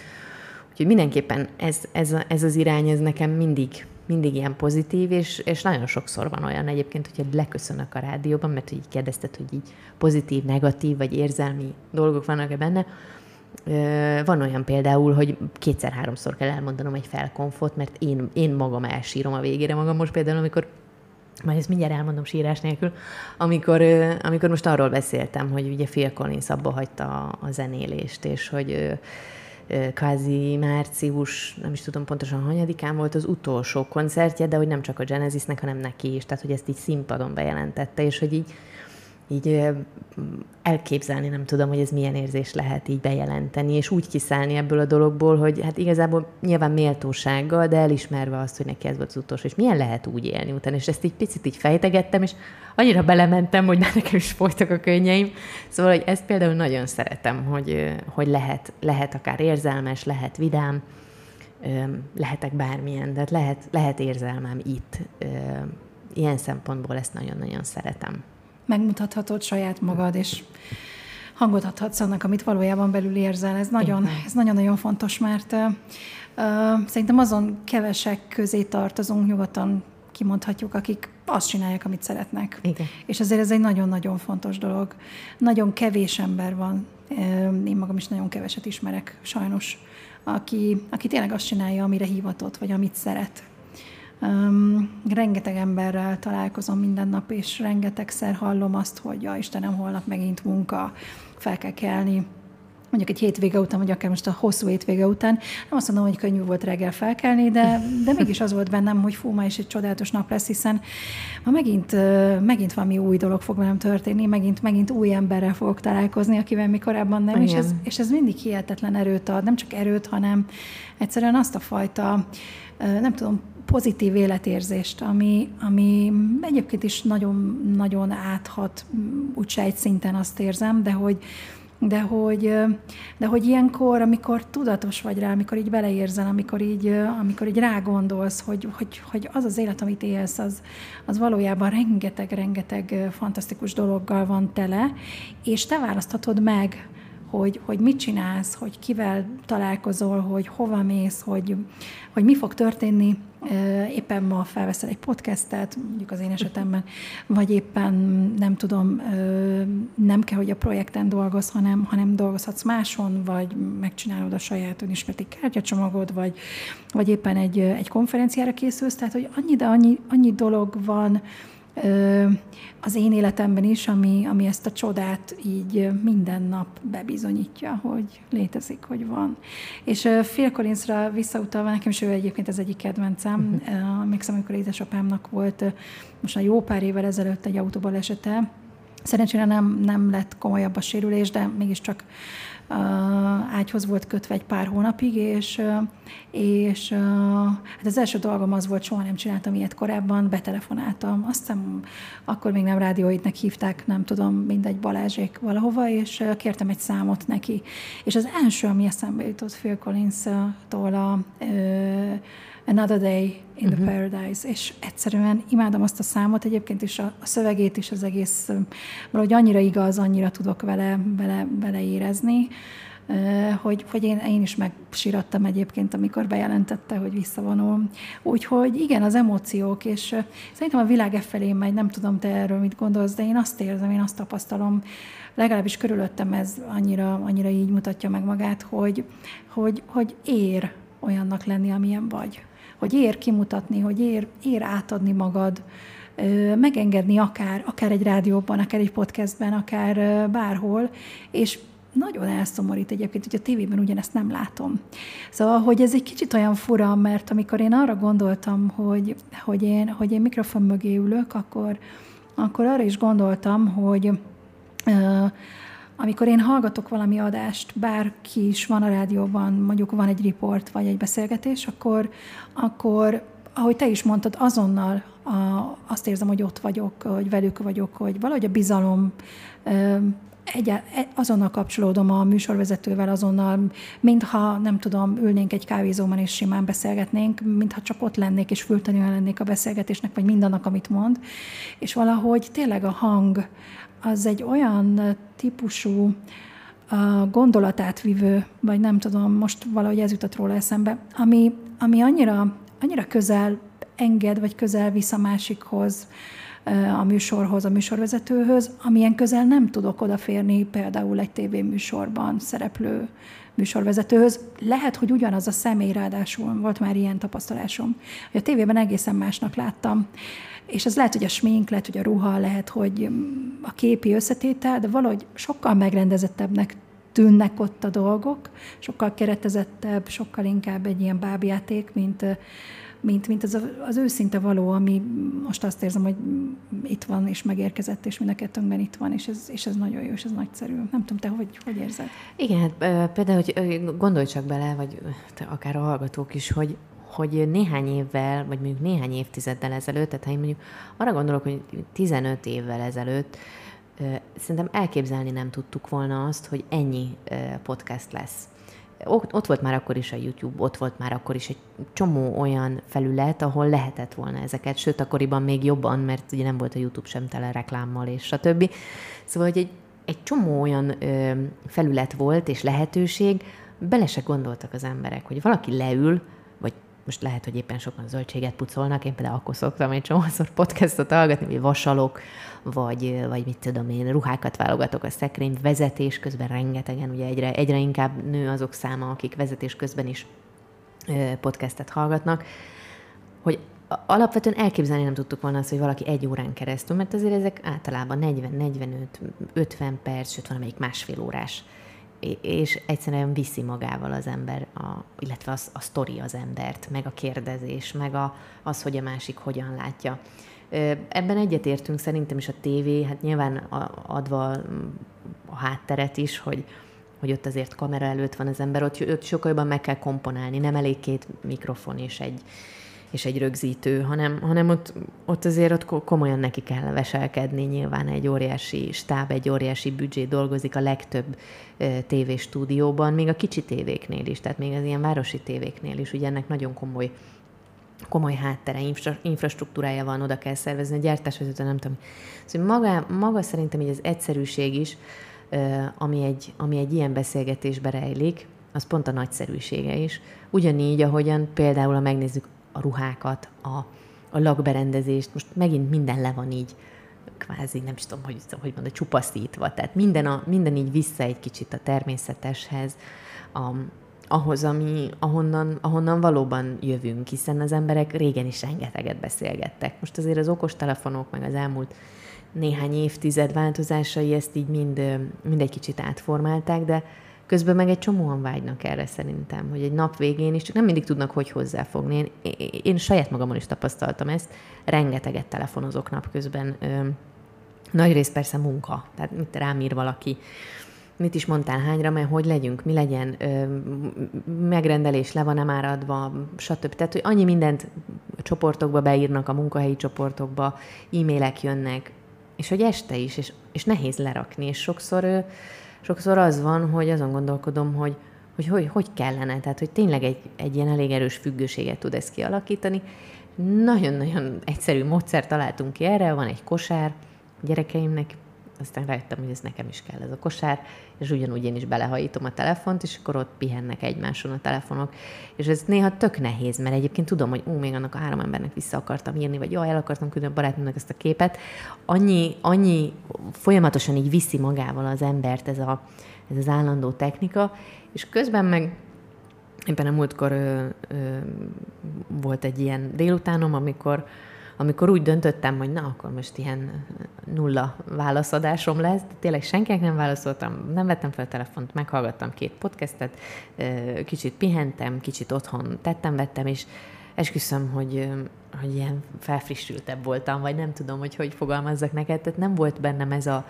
Úgyhogy mindenképpen ez, ez, ez az irány, ez nekem mindig, mindig ilyen pozitív, és, és nagyon sokszor van olyan egyébként, hogyha leköszönök a rádióban, mert így kérdezted, hogy így pozitív, negatív, vagy érzelmi dolgok vannak-e benne, van olyan például, hogy kétszer-háromszor kell elmondanom egy felkonfot, mert én, én magam elsírom a végére magam. Most például, amikor majd ezt mindjárt elmondom sírás nélkül, amikor, amikor most arról beszéltem, hogy ugye Phil Collins abba hagyta a zenélést, és hogy kvázi március, nem is tudom pontosan hanyadikán volt az utolsó koncertje, de hogy nem csak a Genesisnek, hanem neki is, tehát hogy ezt így színpadon bejelentette, és hogy így így elképzelni nem tudom, hogy ez milyen érzés lehet így bejelenteni, és úgy kiszállni ebből a dologból, hogy hát igazából nyilván méltósággal, de elismerve azt, hogy neki ez volt az utolsó, és milyen lehet úgy élni utána, és ezt így picit így fejtegettem, és annyira belementem, hogy már nekem is folytak a könnyeim. Szóval, hogy ezt például nagyon szeretem, hogy, hogy lehet, lehet akár érzelmes, lehet vidám, lehetek bármilyen, de lehet, lehet érzelmem itt. Ilyen szempontból ezt nagyon-nagyon szeretem megmutathatod saját magad, és hangot adhatsz annak, amit valójában belül érzel. Ez nagyon, ez nagyon-nagyon fontos, mert uh, szerintem azon kevesek közé tartozunk, nyugodtan kimondhatjuk, akik azt csinálják, amit szeretnek. Igen. És ezért ez egy nagyon-nagyon fontos dolog. Nagyon kevés ember van, én magam is nagyon keveset ismerek, sajnos, aki, aki tényleg azt csinálja, amire hivatott, vagy amit szeret. Um, rengeteg emberrel találkozom minden nap, és rengetegszer hallom azt, hogy ja, Istenem, holnap megint munka, fel kell kelni, mondjuk egy hétvége után, vagy akár most a hosszú hétvége után. Nem azt mondom, hogy könnyű volt reggel felkelni, de, de mégis az volt bennem, hogy fú, ma is egy csodálatos nap lesz, hiszen ma megint, megint valami új dolog fog velem történni, megint, megint új emberrel fogok találkozni, akivel mi korábban nem, és ez, és ez mindig hihetetlen erőt ad, nem csak erőt, hanem egyszerűen azt a fajta, nem tudom, pozitív életérzést, ami, ami egyébként is nagyon, nagyon áthat, úgy egy szinten azt érzem, de hogy, de hogy, de hogy ilyenkor, amikor tudatos vagy rá, amikor így beleérzel, amikor így, amikor így rágondolsz, hogy, hogy, hogy az az élet, amit élsz, az, az valójában rengeteg-rengeteg fantasztikus dologgal van tele, és te választhatod meg, hogy, hogy mit csinálsz, hogy kivel találkozol, hogy hova mész, hogy, hogy mi fog történni. Éppen ma felveszel egy podcastet, mondjuk az én esetemben, vagy éppen nem tudom, nem kell, hogy a projekten dolgoz, hanem, hanem dolgozhatsz máson, vagy megcsinálod a saját önismereti kártyacsomagod, vagy, vagy éppen egy, egy konferenciára készülsz. Tehát, hogy annyi, de annyi, annyi dolog van, az én életemben is, ami, ami ezt a csodát így minden nap bebizonyítja, hogy létezik, hogy van. És Phil Collinsra visszautalva, nekem is ő egyébként az egyik kedvencem. Uh-huh. Emlékszem, amikor édesapámnak volt most a jó pár évvel ezelőtt egy esete. Szerencsére nem, nem lett komolyabb a sérülés, de mégiscsak ágyhoz volt kötve egy pár hónapig, és, és hát az első dolgom az volt, soha nem csináltam ilyet korábban, betelefonáltam. Azt hiszem, akkor még nem rádióidnek hívták, nem tudom, mindegy Balázsék valahova, és kértem egy számot neki. És az első, ami eszembe jutott Phil Collins-tól a Another Day in the uh-huh. Paradise, és egyszerűen imádom azt a számot, egyébként is a, a szövegét is az egész, valahogy annyira igaz, annyira tudok vele, vele, vele érezni. hogy, hogy én, én is megsirattam egyébként, amikor bejelentette, hogy visszavonul. Úgyhogy igen, az emóciók, és szerintem a világ e felé megy, nem tudom te erről mit gondolsz, de én azt érzem, én azt tapasztalom, legalábbis körülöttem ez annyira, annyira így mutatja meg magát, hogy, hogy, hogy ér olyannak lenni, amilyen vagy. Hogy ér kimutatni, hogy ér, ér átadni magad, megengedni akár, akár egy rádióban, akár egy podcastben, akár bárhol, és nagyon elszomorít egyébként, hogy a tévében ugyanezt nem látom. Szóval, hogy ez egy kicsit olyan fura, mert amikor én arra gondoltam, hogy, hogy, én, hogy én mikrofon mögé ülök, akkor, akkor arra is gondoltam, hogy uh, amikor én hallgatok valami adást, bárki is van a rádióban, mondjuk van egy riport vagy egy beszélgetés, akkor, akkor ahogy te is mondtad, azonnal a, azt érzem, hogy ott vagyok, hogy velük vagyok, hogy valahogy a bizalom egy, e, azonnal kapcsolódom a műsorvezetővel, azonnal, mintha, nem tudom, ülnénk egy kávézóban és simán beszélgetnénk, mintha csak ott lennék és fültanúan lennék a beszélgetésnek, vagy mindannak, amit mond. És valahogy tényleg a hang az egy olyan típusú a gondolatátvivő, vagy nem tudom, most valahogy ez jutott róla eszembe, ami, ami annyira, annyira közel enged, vagy közel visz a másikhoz, a műsorhoz, a műsorvezetőhöz, amilyen közel nem tudok odaférni például egy tévéműsorban szereplő műsorvezetőhöz. Lehet, hogy ugyanaz a személy, ráadásul volt már ilyen tapasztalásom, hogy a tévében egészen másnak láttam. És ez lehet, hogy a smink, lehet, hogy a ruha, lehet, hogy a képi összetétel, de valahogy sokkal megrendezettebbnek tűnnek ott a dolgok, sokkal keretezettebb, sokkal inkább egy ilyen bábjáték, mint, mint, mint az, az őszinte való, ami most azt érzem, hogy itt van, és megérkezett, és mind a kettőnkben itt van, és ez, és ez nagyon jó, és ez nagyszerű. Nem tudom, te hogy, hogy érzed? Igen, hát például, hogy gondolj csak bele, vagy akár a hallgatók is, hogy, hogy néhány évvel, vagy mondjuk néhány évtizeddel ezelőtt, tehát ha én mondjuk arra gondolok, hogy 15 évvel ezelőtt, szerintem elképzelni nem tudtuk volna azt, hogy ennyi podcast lesz ott, volt már akkor is a YouTube, ott volt már akkor is egy csomó olyan felület, ahol lehetett volna ezeket, sőt, akkoriban még jobban, mert ugye nem volt a YouTube sem tele reklámmal, és stb. Szóval, hogy egy, egy csomó olyan ö, felület volt, és lehetőség, bele se gondoltak az emberek, hogy valaki leül, vagy most lehet, hogy éppen sokan zöldséget pucolnak, én például akkor szoktam egy csomószor podcastot hallgatni, vagy vasalok, vagy, vagy mit tudom én, ruhákat válogatok a szekrény, vezetés közben rengetegen, ugye egyre, egyre inkább nő azok száma, akik vezetés közben is podcastet hallgatnak, hogy alapvetően elképzelni nem tudtuk volna azt, hogy valaki egy órán keresztül, mert azért ezek általában 40-45-50 perc, sőt valamelyik másfél órás és egyszerűen viszi magával az ember, a, illetve az, a sztori az embert, meg a kérdezés, meg a, az, hogy a másik hogyan látja. Ebben egyetértünk szerintem is a tévé, hát nyilván adva a hátteret is, hogy, hogy ott azért kamera előtt van az ember, ott, ott sokkal jobban meg kell komponálni, nem elég két mikrofon és egy, és egy rögzítő, hanem, hanem ott, ott azért ott komolyan neki kell veselkedni, nyilván egy óriási stáb, egy óriási büdzsé dolgozik a legtöbb tévéstúdióban, még a kicsi tévéknél is, tehát még az ilyen városi tévéknél is, ugye ennek nagyon komoly komoly háttere, infra, infrastruktúrája van, oda kell szervezni, a gyártásvezető, nem tudom. Szóval maga, maga szerintem így az egyszerűség is, ami egy, ami egy ilyen beszélgetésbe rejlik, az pont a nagyszerűsége is. Ugyanígy, ahogyan például, ha megnézzük a ruhákat, a, a lakberendezést, most megint minden le van így, kvázi, nem is tudom, hogy, hogy mondod, csupaszítva. Tehát minden, a, minden így vissza egy kicsit a természeteshez, a, ahhoz, ami, ahonnan, ahonnan valóban jövünk, hiszen az emberek régen is rengeteget beszélgettek. Most azért az okostelefonok, meg az elmúlt néhány évtized változásai ezt így mind, mind egy kicsit átformálták, de közben meg egy csomóan vágynak erre szerintem, hogy egy nap végén is, csak nem mindig tudnak, hogy hozzáfogni. Én, én, saját magamon is tapasztaltam ezt, rengeteget telefonozok napközben. Nagy rész persze munka, tehát mit rám ír valaki, mit is mondtál, hányra, mert hogy legyünk, mi legyen, ö, megrendelés le van-e már adva, stb. Tehát, hogy annyi mindent csoportokba beírnak, a munkahelyi csoportokba, e-mailek jönnek, és hogy este is, és, és nehéz lerakni, és sokszor, ö, sokszor az van, hogy azon gondolkodom, hogy hogy, hogy hogy kellene, tehát hogy tényleg egy, egy ilyen elég erős függőséget tud ezt kialakítani. Nagyon-nagyon egyszerű módszer találtunk ki erre, van egy kosár, gyerekeimnek aztán rájöttem, hogy ez nekem is kell ez a kosár, és ugyanúgy én is belehajítom a telefont, és akkor ott pihennek egymáson a telefonok. És ez néha tök nehéz, mert egyébként tudom, hogy ú, még annak a három embernek vissza akartam írni, vagy jaj, el akartam küldeni a barátnőmnek ezt a képet. Annyi, annyi folyamatosan így viszi magával az embert ez, a, ez az állandó technika, és közben meg éppen a múltkor ö, ö, volt egy ilyen délutánom, amikor amikor úgy döntöttem, hogy na, akkor most ilyen nulla válaszadásom lesz, de tényleg senkinek nem válaszoltam, nem vettem fel a telefont, meghallgattam két podcastet, kicsit pihentem, kicsit otthon tettem, vettem, és esküszöm, hogy, hogy ilyen felfrissültebb voltam, vagy nem tudom, hogy hogy fogalmazzak neked, tehát nem volt bennem ez a,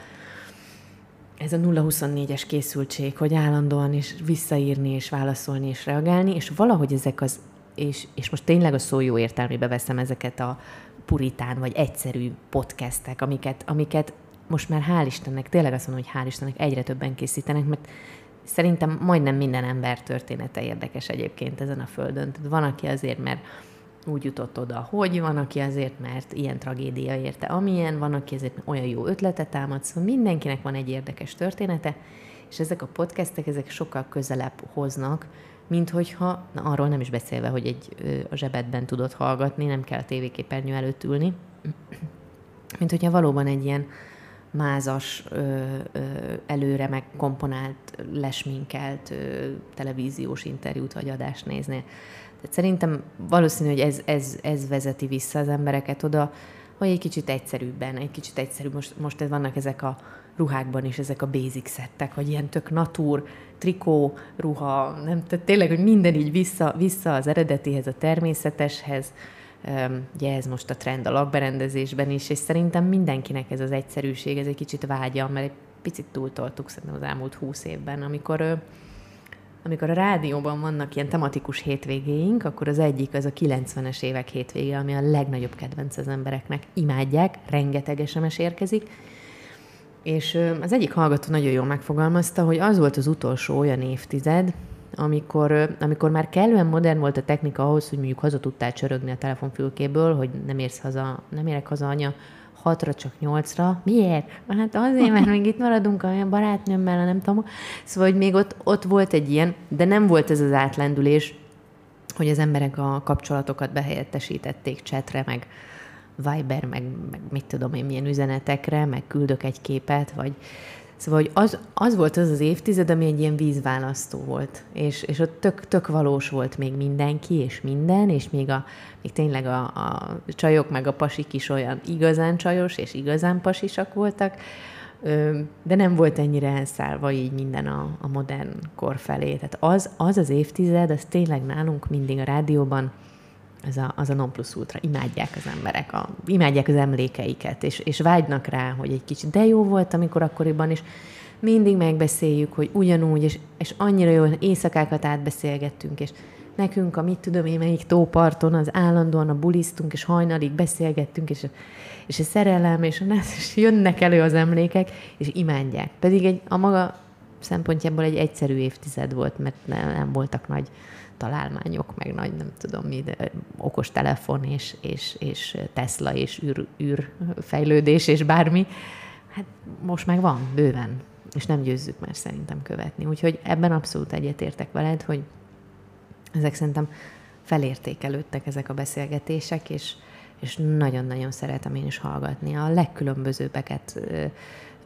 ez a 0-24-es készültség, hogy állandóan is visszaírni, és válaszolni, és reagálni, és valahogy ezek az, és, és most tényleg a szó jó értelmébe veszem ezeket a puritán vagy egyszerű podcastek, amiket, amiket most már hál' Istennek, tényleg azt mondom, hogy hál' Istennek egyre többen készítenek, mert szerintem majdnem minden ember története érdekes egyébként ezen a földön. Tehát van, aki azért, mert úgy jutott oda, hogy van, aki azért, mert ilyen tragédia érte, amilyen, van, aki azért, olyan jó ötletet támad, szóval mindenkinek van egy érdekes története, és ezek a podcastek, ezek sokkal közelebb hoznak mint hogyha, na arról nem is beszélve, hogy egy a zsebedben tudod hallgatni, nem kell a tévéképernyő előtt ülni, mint hogyha valóban egy ilyen mázas, ö, ö, előre megkomponált, lesminkelt ö, televíziós interjút vagy adást néznél. Tehát szerintem valószínű, hogy ez, ez, ez vezeti vissza az embereket oda, hogy egy kicsit egyszerűbben, egy kicsit egyszerűbb. Most, most vannak ezek a ruhákban is ezek a basic szettek, hogy ilyen tök natúr, trikó, ruha, nem, tehát tényleg, hogy minden így vissza, vissza az eredetihez, a természeteshez, ugye ez most a trend a lakberendezésben is, és szerintem mindenkinek ez az egyszerűség, ez egy kicsit vágya, mert egy picit túltoltuk szerintem az elmúlt húsz évben, amikor amikor a rádióban vannak ilyen tematikus hétvégéink, akkor az egyik az a 90-es évek hétvége, ami a legnagyobb kedvenc az embereknek. Imádják, rengeteg SMS érkezik, és az egyik hallgató nagyon jól megfogalmazta, hogy az volt az utolsó olyan évtized, amikor, amikor már kellően modern volt a technika ahhoz, hogy mondjuk haza tudtál csörögni a telefonfülkéből, hogy nem érsz haza, nem érek haza anya, hatra, csak nyolcra. Miért? Hát azért, mert még itt maradunk a barátnőmmel, nem tudom. Szóval, hogy még ott, ott volt egy ilyen, de nem volt ez az átlendülés, hogy az emberek a kapcsolatokat behelyettesítették csetre, meg, Viber, meg, meg mit tudom én milyen üzenetekre, meg küldök egy képet, vagy Szóval hogy az, az volt az az évtized, ami egy ilyen vízválasztó volt, és, és ott tök, tök valós volt még mindenki, és minden, és még, a, még tényleg a, a csajok meg a pasik is olyan igazán csajos, és igazán pasisak voltak, de nem volt ennyire elszállva így minden a, a modern kor felé. Tehát az, az az évtized, az tényleg nálunk mindig a rádióban az a, az a non plus ultra. Imádják az emberek, a, imádják az emlékeiket, és, és vágynak rá, hogy egy kicsit, de jó volt, amikor akkoriban is mindig megbeszéljük, hogy ugyanúgy, és, és annyira jó, éjszakákat átbeszélgettünk, és nekünk a mit tudom én, melyik tóparton, az állandóan a bulisztunk, és hajnalig beszélgettünk, és, és a szerelem, és, a, és jönnek elő az emlékek, és imádják. Pedig egy, a maga szempontjából egy egyszerű évtized volt, mert nem, nem voltak nagy találmányok, meg nagy, nem tudom mi, de okos telefon, és, és, és Tesla, és űr, űr fejlődés, és bármi. Hát most meg van, bőven, és nem győzzük már szerintem követni. Úgyhogy ebben abszolút egyetértek veled, hogy ezek szerintem felértékelődtek ezek a beszélgetések, és, és nagyon-nagyon szeretem én is hallgatni. A legkülönbözőbbeket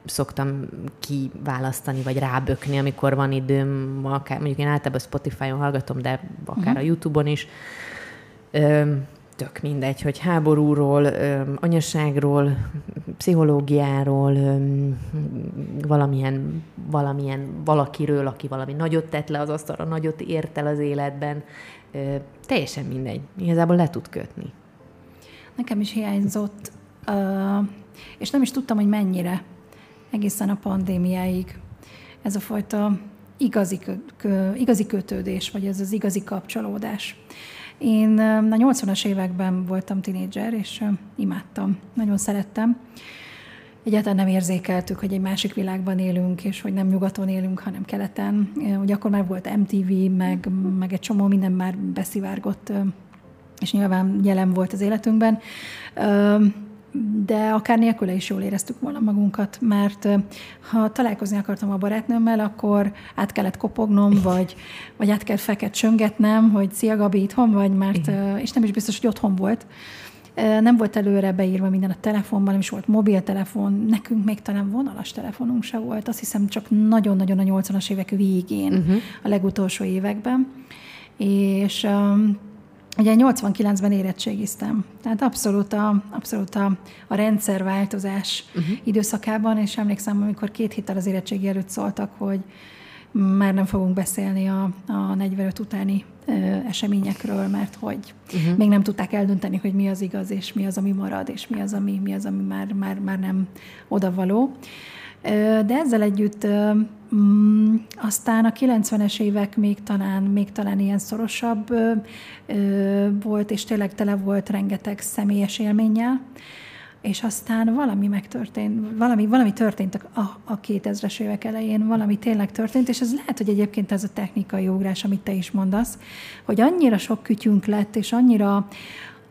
szoktam kiválasztani, vagy rábökni, amikor van időm, akár, mondjuk én általában Spotify-on hallgatom, de akár uh-huh. a YouTube-on is. Ö, tök mindegy, hogy háborúról, ö, anyaságról, pszichológiáról, ö, valamilyen, valamilyen valakiről, aki valami nagyot tett le az asztalra, nagyot ért el az életben. Ö, teljesen mindegy. Igazából le tud kötni. Nekem is hiányzott, és nem is tudtam, hogy mennyire egészen a pandémiáig. Ez a fajta igazi, igazi kötődés, vagy ez az igazi kapcsolódás. Én a 80-as években voltam tinédzser, és imádtam, nagyon szerettem. Egyáltalán nem érzékeltük, hogy egy másik világban élünk, és hogy nem nyugaton élünk, hanem keleten. Ugye akkor már volt MTV, meg, meg egy csomó minden már beszivárgott, és nyilván jelen volt az életünkben de akár nélküle is jól éreztük volna magunkat, mert ha találkozni akartam a barátnőmmel, akkor át kellett kopognom, vagy, vagy át kellett feket csöngetnem, hogy szia Gabi, itthon vagy, mert, és nem is biztos, hogy otthon volt. Nem volt előre beírva minden a telefonban, nem is volt mobiltelefon, nekünk még talán vonalas telefonunk se volt, azt hiszem csak nagyon-nagyon a 80-as évek végén, uh-huh. a legutolsó években. És um, Ugye 89-ben érettségiztem, tehát abszolút a, abszolút a, a rendszerváltozás uh-huh. időszakában, és emlékszem, amikor két héttel az érettségi előtt szóltak, hogy már nem fogunk beszélni a, a 45 utáni ö, eseményekről, mert hogy uh-huh. még nem tudták eldönteni, hogy mi az igaz, és mi az, ami marad, és mi az, ami, mi az, ami már, már, már nem odavaló. De ezzel együtt mm, aztán a 90-es évek még talán, még talán ilyen szorosabb volt, és tényleg tele volt rengeteg személyes élménnyel, és aztán valami megtörtént, valami, valami történt a, a 2000-es évek elején, valami tényleg történt, és ez lehet, hogy egyébként ez a technikai ugrás, amit te is mondasz, hogy annyira sok kütyünk lett, és annyira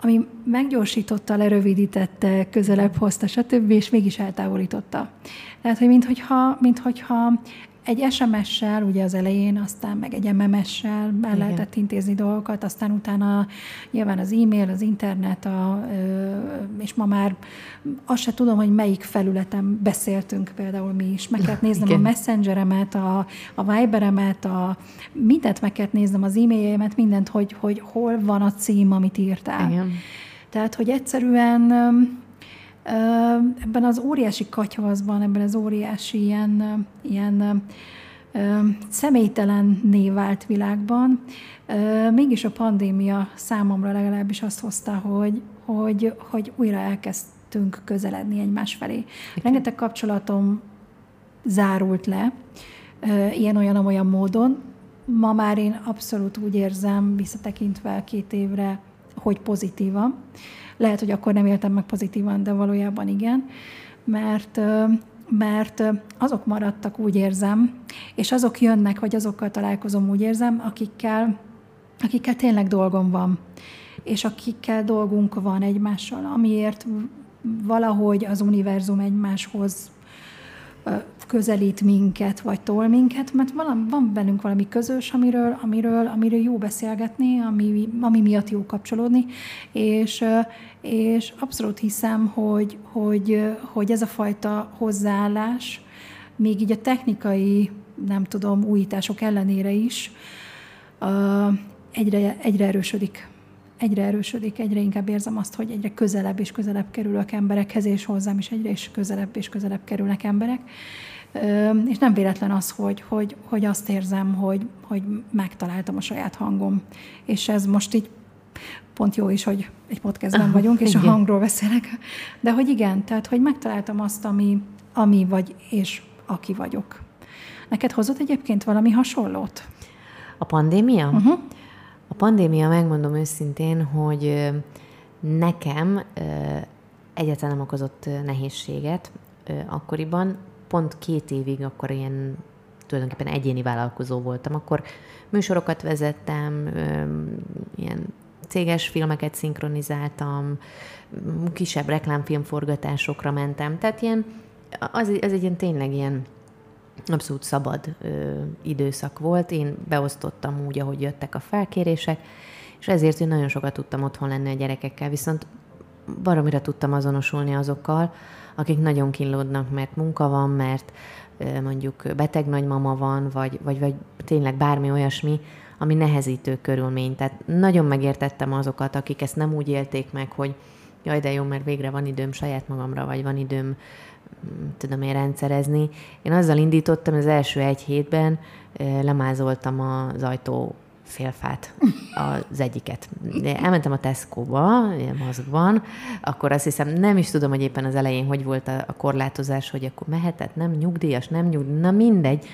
ami meggyorsította, lerövidítette, közelebb hozta, stb., és mégis eltávolította. Tehát, hogy minthogyha, minthogyha egy SMS-sel, ugye az elején, aztán meg egy MMS-sel el lehetett intézni dolgokat, aztán utána nyilván az e-mail, az internet, a, és ma már azt se tudom, hogy melyik felületen beszéltünk például mi is. Meg kellett néznem Igen. a messengeremet, a, a Viberemet, a, mindent meg kellett néznem, az e-mailjeimet, mindent, hogy, hogy hol van a cím, amit írtál. Igen. Tehát, hogy egyszerűen ebben az óriási katyvaszban, ebben az óriási ilyen, ilyen személytelenné vált világban, mégis a pandémia számomra legalábbis azt hozta, hogy, hogy, hogy újra elkezdtünk közeledni egymás felé. Rengeteg kapcsolatom zárult le, ilyen-olyan-olyan módon. Ma már én abszolút úgy érzem, visszatekintve két évre, hogy pozitívan. Lehet, hogy akkor nem éltem meg pozitívan, de valójában igen, mert mert azok maradtak, úgy érzem, és azok jönnek, vagy azokkal találkozom, úgy érzem, akikkel, akikkel tényleg dolgom van, és akikkel dolgunk van egymással, amiért valahogy az univerzum egymáshoz közelít minket, vagy tol minket, mert van, van bennünk valami közös, amiről, amiről, amiről jó beszélgetni, ami, ami miatt jó kapcsolódni, és, és abszolút hiszem, hogy, hogy, hogy ez a fajta hozzáállás, még így a technikai, nem tudom, újítások ellenére is egyre, egyre erősödik egyre erősödik, egyre inkább érzem azt, hogy egyre közelebb és közelebb kerülök emberekhez, és hozzám is egyre is közelebb és közelebb kerülnek emberek. És nem véletlen az, hogy, hogy, hogy azt érzem, hogy, hogy megtaláltam a saját hangom. És ez most így pont jó is, hogy egy podcastben vagyunk, és a hangról beszélek. De hogy igen, tehát hogy megtaláltam azt, ami, ami vagy, és aki vagyok. Neked hozott egyébként valami hasonlót? A pandémia? Uh-huh. Pandémia, megmondom őszintén, hogy nekem egyáltalán nem okozott nehézséget akkoriban. Pont két évig akkor ilyen tulajdonképpen egyéni vállalkozó voltam. Akkor műsorokat vezettem, ilyen céges filmeket szinkronizáltam, kisebb reklámfilmforgatásokra mentem. Tehát ilyen, az, az egy ilyen tényleg ilyen abszolút szabad ö, időszak volt. Én beosztottam úgy, ahogy jöttek a felkérések, és ezért én nagyon sokat tudtam otthon lenni a gyerekekkel, viszont baromira tudtam azonosulni azokkal, akik nagyon kínlódnak, mert munka van, mert ö, mondjuk beteg nagymama van, vagy, vagy, vagy tényleg bármi olyasmi, ami nehezítő körülmény. Tehát nagyon megértettem azokat, akik ezt nem úgy élték meg, hogy jaj, de jó, mert végre van időm saját magamra, vagy van időm tudom én rendszerezni. Én azzal indítottam, az első egy hétben lemázoltam az ajtó félfát, az egyiket. Elmentem a Tesco-ba, ilyen maszkban, akkor azt hiszem, nem is tudom, hogy éppen az elején hogy volt a, a korlátozás, hogy akkor mehetett, nem nyugdíjas, nem nyugdíjas, na mindegy.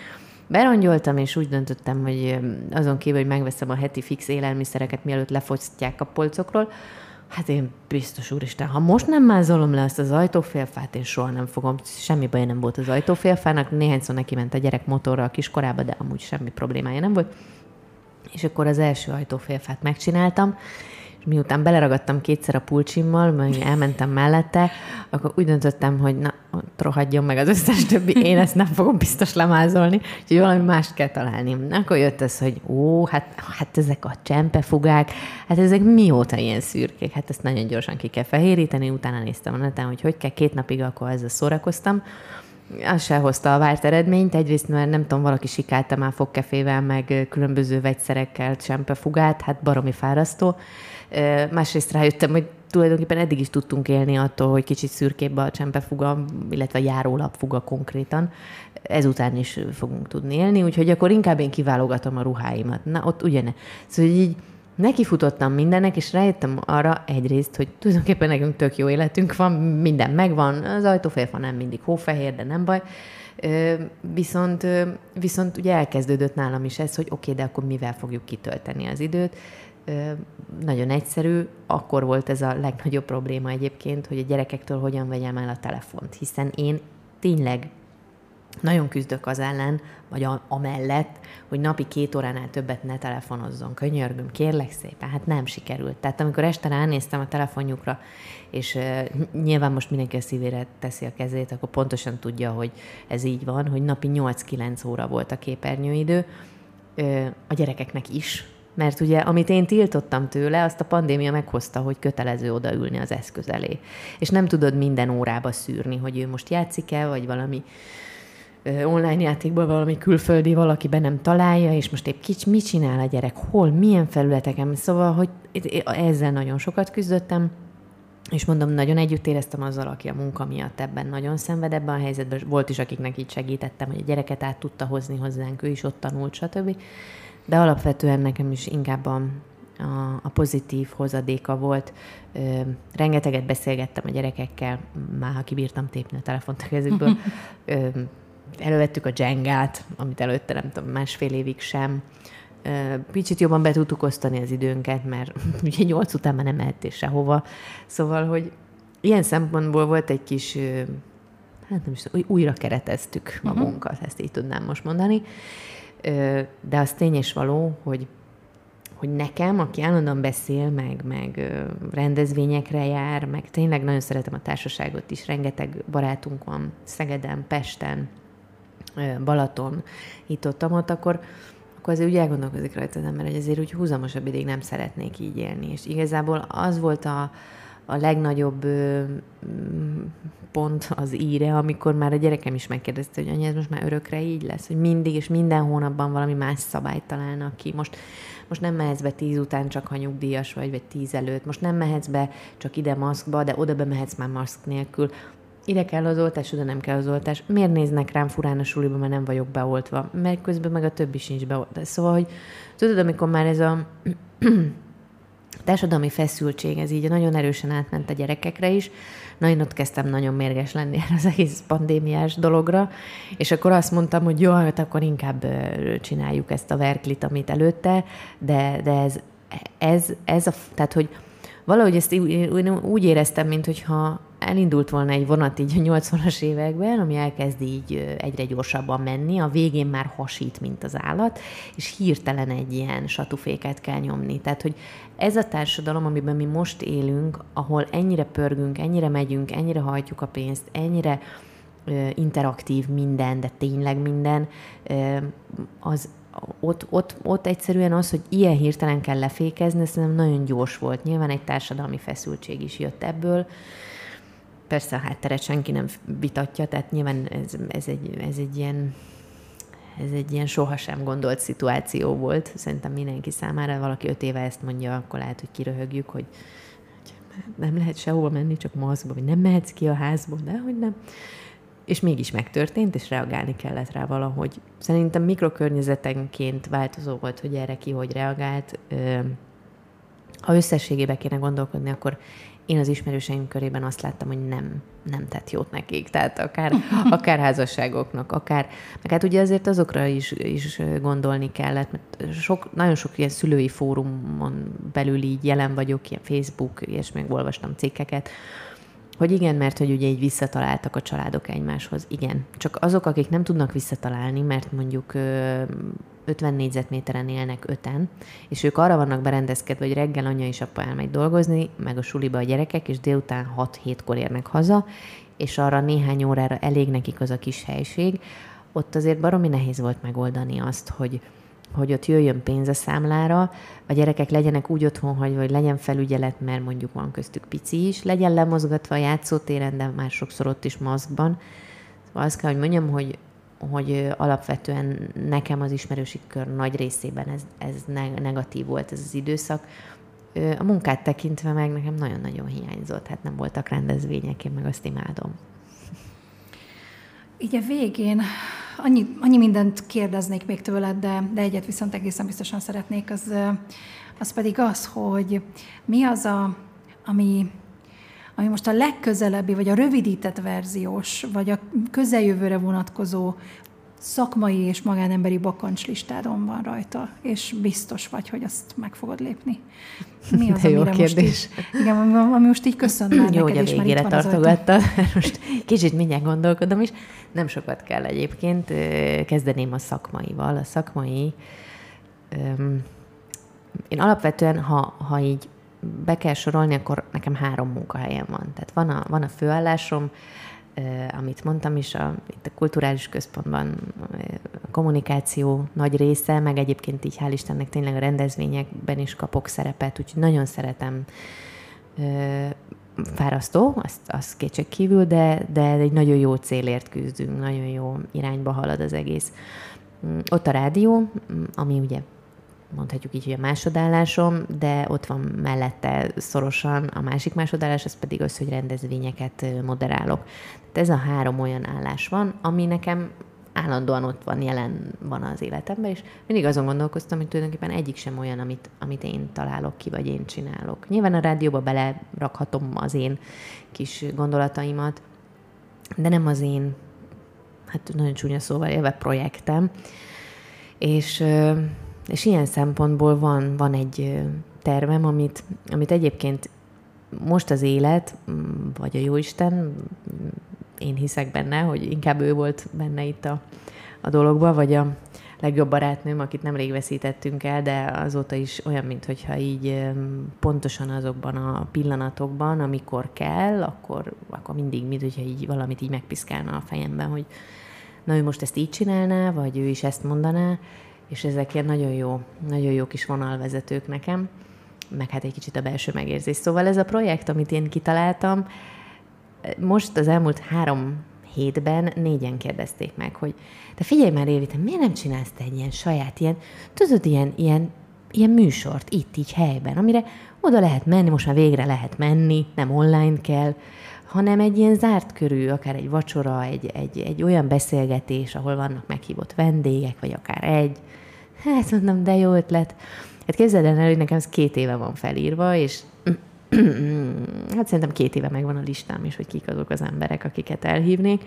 Berongyoltam, és úgy döntöttem, hogy azon kívül, hogy megveszem a heti fix élelmiszereket, mielőtt lefogyasztják a polcokról, Hát én biztos, úristen, ha most nem mázolom le azt az ajtófélfát, én soha nem fogom, semmi baj nem volt az ajtófélfának, néhányszor neki ment a gyerek motorra a kiskorába, de amúgy semmi problémája nem volt. És akkor az első ajtófélfát megcsináltam, miután beleragadtam kétszer a pulcsimmal, meg elmentem mellette, akkor úgy döntöttem, hogy na, rohadjon meg az összes többi, én ezt nem fogom biztos lemázolni, úgyhogy valami mást kell találni. Akkor jött ez, hogy ó, hát, hát ezek a csempefugák, hát ezek mióta ilyen szürkék? Hát ezt nagyon gyorsan ki kell fehéríteni, utána néztem a neten, hogy hogy kell, két napig akkor ezzel szórakoztam, az se hozta a várt eredményt. Egyrészt, mert nem tudom, valaki sikálta már fogkefével, meg különböző vegyszerekkel csempefugát, hát baromi fárasztó. Másrészt rájöttem, hogy tulajdonképpen eddig is tudtunk élni attól, hogy kicsit szürkébb a csempefuga, illetve a járólapfuga konkrétan. Ezután is fogunk tudni élni, úgyhogy akkor inkább én kiválogatom a ruháimat. Na, ott ugyane. Szóval így nekifutottam mindennek, és rájöttem arra egyrészt, hogy tulajdonképpen nekünk tök jó életünk van, minden megvan, az ajtófélfa nem mindig hófehér, de nem baj. Viszont, viszont ugye elkezdődött nálam is ez, hogy oké, okay, de akkor mivel fogjuk kitölteni az időt. Nagyon egyszerű, akkor volt ez a legnagyobb probléma egyébként, hogy a gyerekektől hogyan vegyem el a telefont, hiszen én tényleg nagyon küzdök az ellen, vagy a, amellett, hogy napi két óránál többet ne telefonozzon. Könyörgöm, kérlek szépen, hát nem sikerült. Tehát amikor este ránéztem a telefonjukra, és nyilván most mindenki a szívére teszi a kezét, akkor pontosan tudja, hogy ez így van, hogy napi 8-9 óra volt a képernyőidő, uh, a gyerekeknek is, mert ugye, amit én tiltottam tőle, azt a pandémia meghozta, hogy kötelező odaülni az eszköz elé. És nem tudod minden órába szűrni, hogy ő most játszik-e, vagy valami online játékból valami külföldi valaki be nem találja, és most épp kics, mit csinál a gyerek, hol, milyen felületeken. Szóval, hogy ezzel nagyon sokat küzdöttem, és mondom, nagyon együtt éreztem azzal, aki a munka miatt ebben nagyon szenved ebben a helyzetben. Volt is, akiknek így segítettem, hogy a gyereket át tudta hozni hozzánk, ő is ott tanult, stb. De alapvetően nekem is inkább a, a, a pozitív hozadéka volt. Ö, rengeteget beszélgettem a gyerekekkel, már ha kibírtam tépni a telefont a kezükből. Ö, elővettük a Jengát, amit előtte nem tudom, másfél évig sem. Picit jobban be tudtuk osztani az időnket, mert ugye nyolc után már nem mehettél sehova. Szóval, hogy ilyen szempontból volt egy kis, hát nem is tudom, újra kereteztük mhm. magunkat, uh-huh. ezt így tudnám most mondani. De az tény és való, hogy hogy nekem, aki állandóan beszél, meg, meg rendezvényekre jár, meg tényleg nagyon szeretem a társaságot is, rengeteg barátunk van Szegeden, Pesten, Balaton, itt ott, ott akkor, akkor azért úgy elgondolkozik rajta az ember, hogy azért úgy húzamosabb ideig nem szeretnék így élni. És igazából az volt a, a legnagyobb ö, pont az íre, amikor már a gyerekem is megkérdezte, hogy anya, ez most már örökre így lesz, hogy mindig és minden hónapban valami más szabályt találnak ki. Most, most nem mehetsz be tíz után csak, ha nyugdíjas vagy, vagy tíz előtt. Most nem mehetsz be csak ide maszkba, de oda bemehetsz már maszk nélkül ide kell az oltás, oda nem kell az oltás. Miért néznek rám furán a suliba, mert nem vagyok beoltva? Mert közben meg a többi sincs beoltva. Szóval, hogy tudod, amikor már ez a társadalmi feszültség, ez így nagyon erősen átment a gyerekekre is, na én ott kezdtem nagyon mérges lenni erre az egész pandémiás dologra, és akkor azt mondtam, hogy jó, hát akkor inkább csináljuk ezt a verklit, amit előtte, de, de ez, ez, ez a, tehát hogy valahogy ezt úgy éreztem, mintha elindult volna egy vonat így a 80-as években, ami elkezd így egyre gyorsabban menni, a végén már hasít, mint az állat, és hirtelen egy ilyen satuféket kell nyomni. Tehát, hogy ez a társadalom, amiben mi most élünk, ahol ennyire pörgünk, ennyire megyünk, ennyire hajtjuk a pénzt, ennyire interaktív minden, de tényleg minden, az, ott, ott, ott egyszerűen az, hogy ilyen hirtelen kell lefékezni, szerintem nagyon gyors volt. Nyilván egy társadalmi feszültség is jött ebből. Persze a hátteret senki nem vitatja, tehát nyilván ez, ez, egy, ez egy ilyen ez egy ilyen sohasem gondolt szituáció volt. Szerintem mindenki számára, valaki öt éve ezt mondja, akkor lehet, hogy kiröhögjük, hogy nem lehet sehova menni, csak maszkba, vagy nem mehetsz ki a házból, de hogy nem és mégis megtörtént, és reagálni kellett rá valahogy. Szerintem mikrokörnyezetenként változó volt, hogy erre ki hogy reagált. Ha összességében kéne gondolkodni, akkor én az ismerőseim körében azt láttam, hogy nem, nem tett jót nekik. Tehát akár, akár házasságoknak, akár, meg hát ugye azért azokra is, is gondolni kellett, mert sok, nagyon sok ilyen szülői fórumon belül így jelen vagyok, ilyen Facebook, és még olvastam cikkeket, hogy igen, mert hogy ugye így visszataláltak a családok egymáshoz. Igen. Csak azok, akik nem tudnak visszatalálni, mert mondjuk 50 négyzetméteren élnek öten, és ők arra vannak berendezkedve, hogy reggel anya és apa elmegy dolgozni, meg a suliba a gyerekek, és délután 6-7-kor érnek haza, és arra néhány órára elég nekik az a kis helység, ott azért baromi nehéz volt megoldani azt, hogy, hogy ott jöjjön pénz a számlára, a gyerekek legyenek úgy otthon, hogy vagy legyen felügyelet, mert mondjuk van köztük pici is, legyen lemozgatva a játszótéren, de már sokszor ott is maszkban. Szóval azt kell, hogy mondjam, hogy, hogy alapvetően nekem az ismerősi kör nagy részében ez, ez negatív volt ez az időszak. A munkát tekintve meg nekem nagyon-nagyon hiányzott, hát nem voltak rendezvények, én meg azt imádom. Így a végén annyi, annyi mindent kérdeznék még tőled, de, de egyet viszont egészen biztosan szeretnék, az, az pedig az, hogy mi az, a, ami, ami most a legközelebbi, vagy a rövidített verziós, vagy a közeljövőre vonatkozó szakmai és magánemberi bakancslistádon van rajta, és biztos vagy, hogy azt meg fogod lépni. Mi az, De jó kérdés. Most így, igen, ami most így köszön már Jó, neked, hogy a végére tartogatta. Most kicsit mindjárt gondolkodom is. Nem sokat kell egyébként. Kezdeném a szakmaival. A szakmai... Én alapvetően, ha, ha így be kell sorolni, akkor nekem három munkahelyem van. Tehát van a, van a főállásom, amit mondtam is, a, itt a kulturális központban a kommunikáció nagy része, meg egyébként így hál' Istennek tényleg a rendezvényekben is kapok szerepet, úgyhogy nagyon szeretem fárasztó, azt, az kétség kívül, de, de egy nagyon jó célért küzdünk, nagyon jó irányba halad az egész. Mm, ott a rádió, mm, ami ugye mondhatjuk így, hogy a másodállásom, de ott van mellette szorosan a másik másodállás, az pedig az, hogy rendezvényeket moderálok. Tehát ez a három olyan állás van, ami nekem állandóan ott van, jelen van az életemben, és mindig azon gondolkoztam, hogy tulajdonképpen egyik sem olyan, amit, amit én találok ki, vagy én csinálok. Nyilván a rádióba belerakhatom az én kis gondolataimat, de nem az én, hát nagyon csúnya szóval élve projektem, és és ilyen szempontból van, van egy tervem, amit, amit egyébként most az élet, vagy a Jóisten, én hiszek benne, hogy inkább ő volt benne itt a, a dologban, vagy a legjobb barátnőm, akit nemrég veszítettünk el, de azóta is olyan, mintha így pontosan azokban a pillanatokban, amikor kell, akkor, akkor mindig, mint hogyha így valamit így megpiszkálna a fejemben, hogy na ő most ezt így csinálná, vagy ő is ezt mondaná, és ezek ilyen nagyon jó, nagyon jó kis vonalvezetők nekem, meg hát egy kicsit a belső megérzés. Szóval ez a projekt, amit én kitaláltam, most az elmúlt három hétben négyen kérdezték meg, hogy te figyelj már, Évi, te miért nem csinálsz te egy ilyen saját, ilyen, tudod, ilyen, ilyen, ilyen műsort itt, így helyben, amire oda lehet menni, most már végre lehet menni, nem online kell, hanem egy ilyen zárt körű, akár egy vacsora, egy, egy, egy olyan beszélgetés, ahol vannak meghívott vendégek, vagy akár egy. Hát mondom, de jó ötlet. Hát képzeld el, hogy nekem ez két éve van felírva, és hát szerintem két éve megvan a listám is, hogy kik azok az emberek, akiket elhívnék.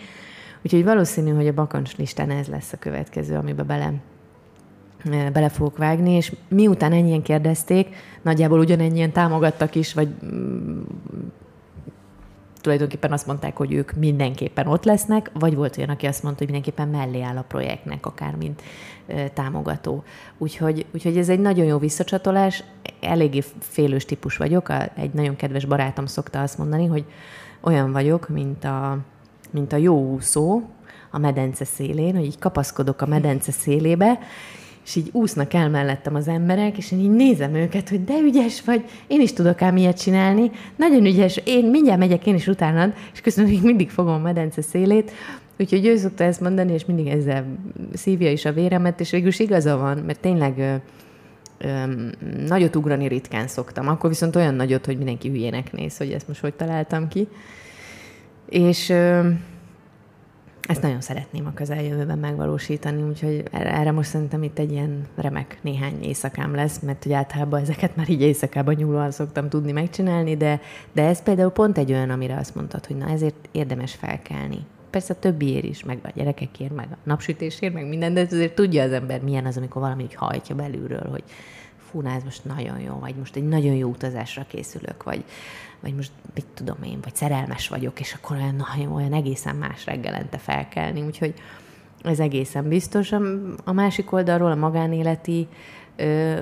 Úgyhogy valószínű, hogy a bakancs listán ez lesz a következő, amiben bele, bele fogok vágni, és miután ennyien kérdezték, nagyjából ugyanennyien támogattak is, vagy mm, tulajdonképpen azt mondták, hogy ők mindenképpen ott lesznek, vagy volt olyan, aki azt mondta, hogy mindenképpen mellé áll a projektnek, akár mint támogató. Úgyhogy, úgyhogy ez egy nagyon jó visszacsatolás. Eléggé félős típus vagyok. Egy nagyon kedves barátom szokta azt mondani, hogy olyan vagyok, mint a, mint a jó úszó a medence szélén, hogy így kapaszkodok a medence szélébe, és így úsznak el mellettem az emberek, és én így nézem őket, hogy de ügyes vagy, én is tudok ám ilyet csinálni, nagyon ügyes, én mindjárt megyek én is utánad, és közben még mindig fogom a medence szélét, úgyhogy ő szokta ezt mondani, és mindig ezzel szívja is a véremet, és végül is igaza van, mert tényleg nagyot ugrani ritkán szoktam, akkor viszont olyan nagyot, hogy mindenki hülyének néz, hogy ezt most hogy találtam ki. És ö, ezt nagyon szeretném a közeljövőben megvalósítani, úgyhogy erre most szerintem itt egy ilyen remek néhány éjszakám lesz, mert hogy általában ezeket már így éjszakában nyúlóan szoktam tudni megcsinálni, de, de ez például pont egy olyan, amire azt mondtad, hogy na ezért érdemes felkelni. Persze a többiért is, meg a gyerekekért, meg a napsütésért, meg minden, de azért tudja az ember, milyen az, amikor valami hajtja belülről, hogy fú, na ez most nagyon jó, vagy most egy nagyon jó utazásra készülök, vagy, vagy most mit tudom én, vagy szerelmes vagyok, és akkor olyan, nagyon, olyan egészen más reggelente felkelni, úgyhogy ez egészen biztos. A másik oldalról, a magánéleti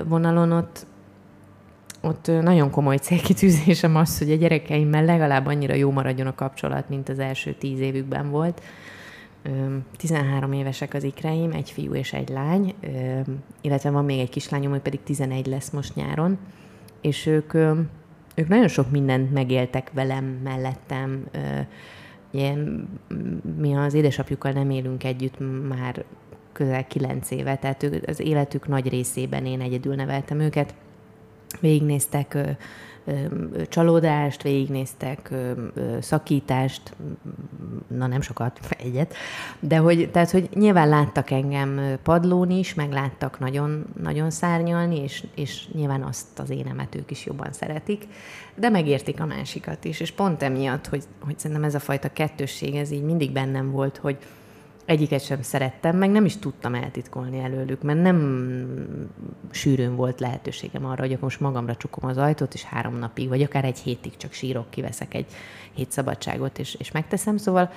vonalon ott, ott nagyon komoly célkitűzésem az, hogy a gyerekeimmel legalább annyira jó maradjon a kapcsolat, mint az első tíz évükben volt. 13 évesek az ikreim, egy fiú és egy lány, illetve van még egy kislányom, hogy pedig 11 lesz most nyáron, és ők, ők nagyon sok mindent megéltek velem, mellettem. Ugye, mi az édesapjukkal nem élünk együtt már közel 9 éve, tehát az életük nagy részében én egyedül neveltem őket. Végignéztek csalódást, végignéztek szakítást, na nem sokat, egyet, de hogy, tehát, hogy nyilván láttak engem padlón is, meg láttak nagyon, nagyon szárnyalni, és, és nyilván azt az énemet ők is jobban szeretik, de megértik a másikat is, és pont emiatt, hogy, hogy szerintem ez a fajta kettősség, ez így mindig bennem volt, hogy, egyiket sem szerettem, meg nem is tudtam eltitkolni előlük, mert nem sűrűn volt lehetőségem arra, hogy akkor most magamra csukom az ajtót, és három napig, vagy akár egy hétig csak sírok, kiveszek egy hét szabadságot, és, és megteszem. Szóval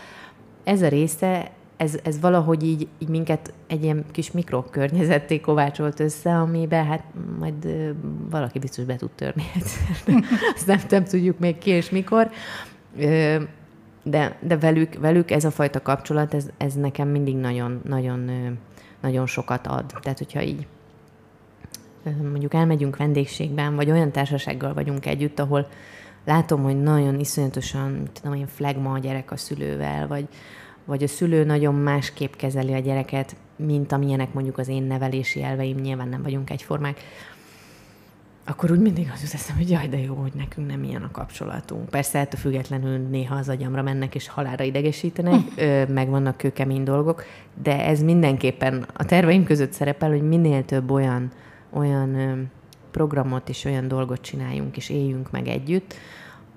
ez a része, ez, ez valahogy így, így minket egy ilyen kis mikrokörnyezetté kovácsolt össze, amiben hát majd valaki biztos be tud törni Azt nem, nem tudjuk még ki és mikor de, de velük, velük ez a fajta kapcsolat, ez, ez nekem mindig nagyon, nagyon, nagyon sokat ad. Tehát, hogyha így mondjuk elmegyünk vendégségben, vagy olyan társasággal vagyunk együtt, ahol látom, hogy nagyon iszonyatosan, tudom én, flagma a gyerek a szülővel, vagy, vagy a szülő nagyon másképp kezeli a gyereket, mint amilyenek mondjuk az én nevelési elveim, nyilván nem vagyunk egyformák, akkor úgy mindig az jut eszem, hogy jaj, de jó, hogy nekünk nem ilyen a kapcsolatunk. Persze ettől függetlenül néha az agyamra mennek és halára idegesítenek, meg vannak kőkemény dolgok, de ez mindenképpen a terveim között szerepel, hogy minél több olyan, olyan programot és olyan dolgot csináljunk és éljünk meg együtt,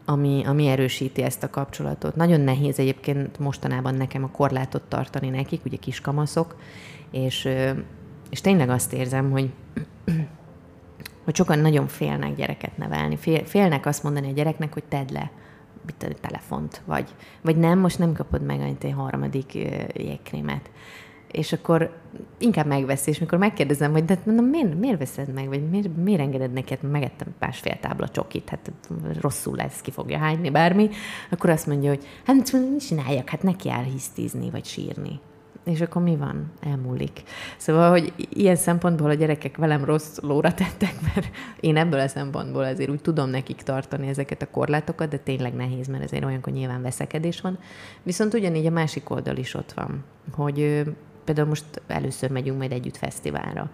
ami, ami erősíti ezt a kapcsolatot. Nagyon nehéz egyébként mostanában nekem a korlátot tartani nekik, ugye kiskamaszok, és, és tényleg azt érzem, hogy hogy sokan nagyon félnek gyereket nevelni. Fél, félnek azt mondani a gyereknek, hogy tedd le a telefont, vagy, vagy nem, most nem kapod meg egy harmadik jégkrémet. És akkor inkább megveszi, és mikor megkérdezem, hogy de mondom, miért, miért veszed meg, vagy miért, miért engeded neked, megettem másfél tábla csokit, hát rosszul lesz, ki fogja hányni, bármi, akkor azt mondja, hogy hát mit csináljak, hát neki áll hisztizni, vagy sírni és akkor mi van? Elmúlik. Szóval, hogy ilyen szempontból a gyerekek velem rossz lóra tettek, mert én ebből a szempontból azért úgy tudom nekik tartani ezeket a korlátokat, de tényleg nehéz, mert ezért olyankor nyilván veszekedés van. Viszont ugyanígy a másik oldal is ott van, hogy például most először megyünk majd együtt fesztiválra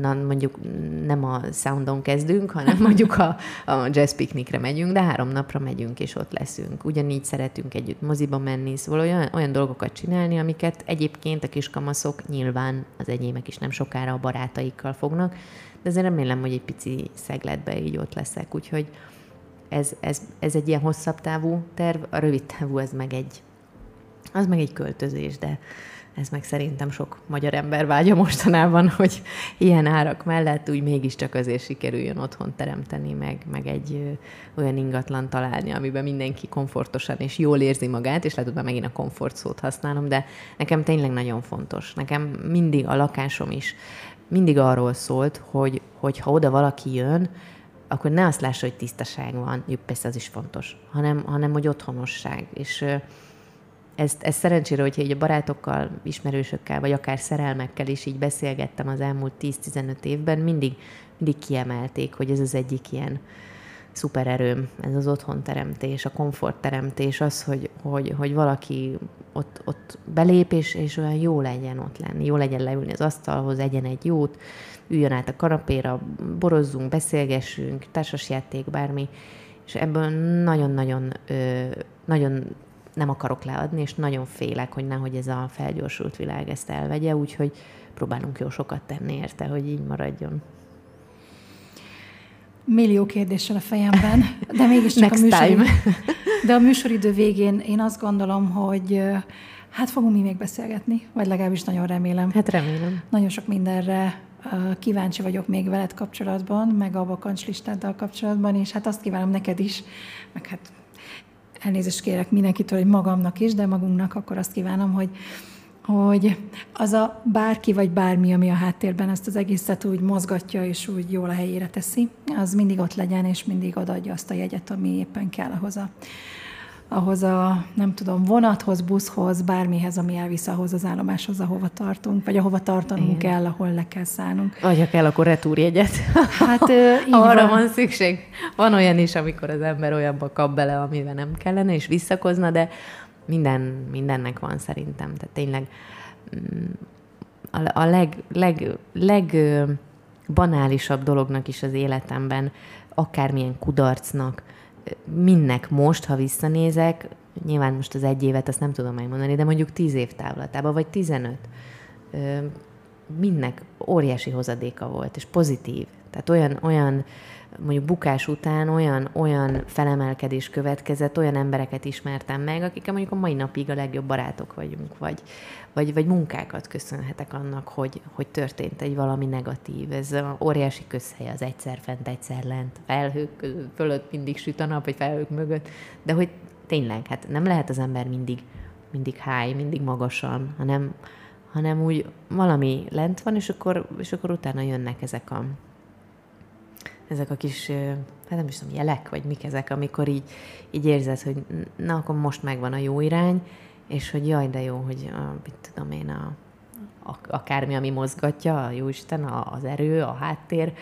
na, mondjuk nem a Soundon kezdünk, hanem mondjuk a, a jazz piknikre megyünk, de három napra megyünk, és ott leszünk. Ugyanígy szeretünk együtt moziba menni, szóval olyan, olyan dolgokat csinálni, amiket egyébként a kiskamaszok nyilván az enyémek is nem sokára a barátaikkal fognak, de azért remélem, hogy egy pici szegletbe így ott leszek, úgyhogy ez, ez, ez egy ilyen hosszabb távú terv, a rövid távú ez meg egy, az meg egy költözés, de, ez meg szerintem sok magyar ember vágya mostanában, hogy ilyen árak mellett úgy mégiscsak azért sikerüljön otthon teremteni, meg, meg egy olyan ingatlan találni, amiben mindenki komfortosan és jól érzi magát, és lehet, hogy megint a komfort szót használom, de nekem tényleg nagyon fontos. Nekem mindig a lakásom is mindig arról szólt, hogy, hogy ha oda valaki jön, akkor ne azt lássa, hogy tisztaság van, jó, persze az is fontos, hanem, hanem hogy otthonosság. És ezt, ezt szerencsére, hogyha így a barátokkal, ismerősökkel, vagy akár szerelmekkel is így beszélgettem az elmúlt 10-15 évben, mindig, mindig kiemelték, hogy ez az egyik ilyen szupererőm, ez az otthonteremtés, a komfortteremtés, az, hogy, hogy, hogy valaki ott, ott belép, és, és olyan jó legyen ott lenni, jó legyen leülni az asztalhoz, egyen egy jót, üljön át a kanapéra, borozzunk, beszélgessünk, társasjáték, bármi, és ebből nagyon-nagyon nagyon nem akarok leadni, és nagyon félek, hogy nehogy ez a felgyorsult világ ezt elvegye, úgyhogy próbálunk jó sokat tenni érte, hogy így maradjon. Millió kérdéssel a fejemben, de mégiscsak a műsoridő, de a műsoridő végén én azt gondolom, hogy hát fogunk mi még beszélgetni, vagy legalábbis nagyon remélem. Hát remélem. Nagyon sok mindenre kíváncsi vagyok még veled kapcsolatban, meg a vakancslistáddal kapcsolatban, és hát azt kívánom neked is, meg hát elnézést kérek mindenkitől, hogy magamnak is, de magunknak akkor azt kívánom, hogy, hogy az a bárki vagy bármi, ami a háttérben ezt az egészet úgy mozgatja és úgy jól a helyére teszi, az mindig ott legyen, és mindig odaadja azt a jegyet, ami éppen kell ahhoz a, ahhoz a, nem tudom, vonathoz, buszhoz, bármihez, ami elvisz ahhoz az állomáshoz, ahova tartunk, vagy ahova tartanunk Igen. kell, ahol le kell szállnunk. Vagy ha kell, akkor retúrjegyet. Hát így Arra van. van szükség. Van olyan is, amikor az ember olyanba kap bele, amivel nem kellene, és visszakozna, de minden, mindennek van szerintem. Tehát tényleg mm, a, a leg, leg, leg banálisabb dolognak is az életemben, akármilyen kudarcnak, minnek most, ha visszanézek, nyilván most az egy évet azt nem tudom megmondani, de mondjuk tíz év távlatában, vagy tizenöt, mindnek óriási hozadéka volt, és pozitív. Tehát olyan, olyan mondjuk bukás után olyan, olyan felemelkedés következett, olyan embereket ismertem meg, akikkel mondjuk a mai napig a legjobb barátok vagyunk, vagy, vagy, vagy munkákat köszönhetek annak, hogy, hogy történt egy valami negatív. Ez óriási közhely az egyszer fent, egyszer lent, felhők fölött mindig süt a nap, vagy felhők mögött, de hogy tényleg, hát nem lehet az ember mindig, mindig high, mindig magasan, hanem, hanem úgy valami lent van, és akkor, és akkor utána jönnek ezek a, ezek a kis, hát nem is tudom, jelek, vagy mik ezek, amikor így, így érzed, hogy na, akkor most megvan a jó irány, és hogy jaj, de jó, hogy mit tudom én, a, akármi, ami mozgatja, a Jóisten, az erő, a háttér,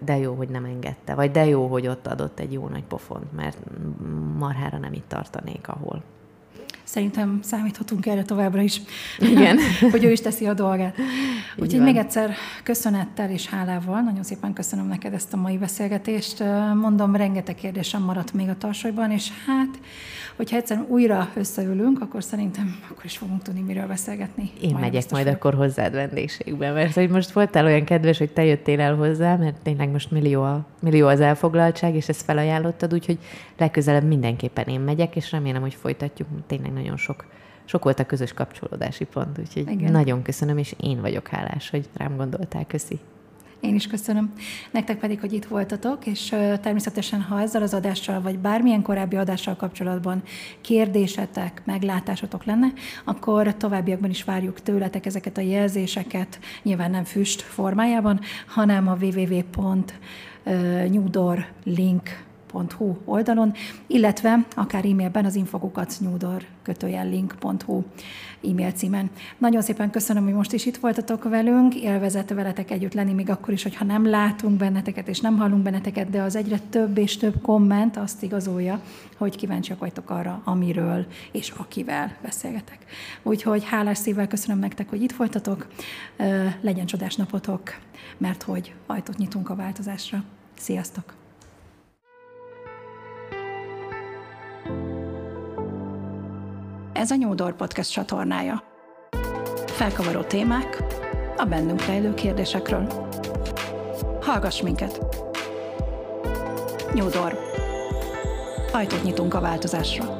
de jó, hogy nem engedte, vagy de jó, hogy ott adott egy jó nagy pofont, mert marhára nem itt tartanék, ahol szerintem számíthatunk erre továbbra is. Igen. hogy ő is teszi a dolgát. Úgyhogy még egyszer köszönettel és hálával, nagyon szépen köszönöm neked ezt a mai beszélgetést. Mondom, rengeteg kérdésem maradt még a tarsolyban, és hát hogyha egyszer újra összeülünk, akkor szerintem akkor is fogunk tudni miről beszélgetni. Én majd megyek majd akkor hozzád vendégségbe, mert hogy most voltál olyan kedves, hogy te jöttél el hozzá, mert tényleg most millió, a, millió az elfoglaltság, és ezt felajánlottad, úgyhogy legközelebb mindenképpen én megyek, és remélem, hogy folytatjuk. Tényleg nagyon sok sok volt a közös kapcsolódási pont, úgyhogy Igen. nagyon köszönöm, és én vagyok hálás, hogy rám gondoltál. Köszi. Én is köszönöm. Nektek pedig, hogy itt voltatok, és természetesen, ha ezzel az adással, vagy bármilyen korábbi adással kapcsolatban kérdésetek, meglátásotok lenne, akkor továbbiakban is várjuk tőletek ezeket a jelzéseket, nyilván nem füst formájában, hanem a www.newdorlink hu oldalon, illetve akár e-mailben az infogukat nyúdor link.hu e-mail címen. Nagyon szépen köszönöm, hogy most is itt voltatok velünk, élvezett veletek együtt lenni, még akkor is, hogyha nem látunk benneteket és nem hallunk benneteket, de az egyre több és több komment azt igazolja, hogy kíváncsiak vagytok arra, amiről és akivel beszélgetek. Úgyhogy hálás szívvel köszönöm nektek, hogy itt voltatok, legyen csodás napotok, mert hogy ajtót nyitunk a változásra. Sziasztok! Ez a Nyúdor Podcast csatornája. Felkavaró témák a bennünk rejlő kérdésekről. Hallgass minket! Nyúdor. Ajtót nyitunk a változásra.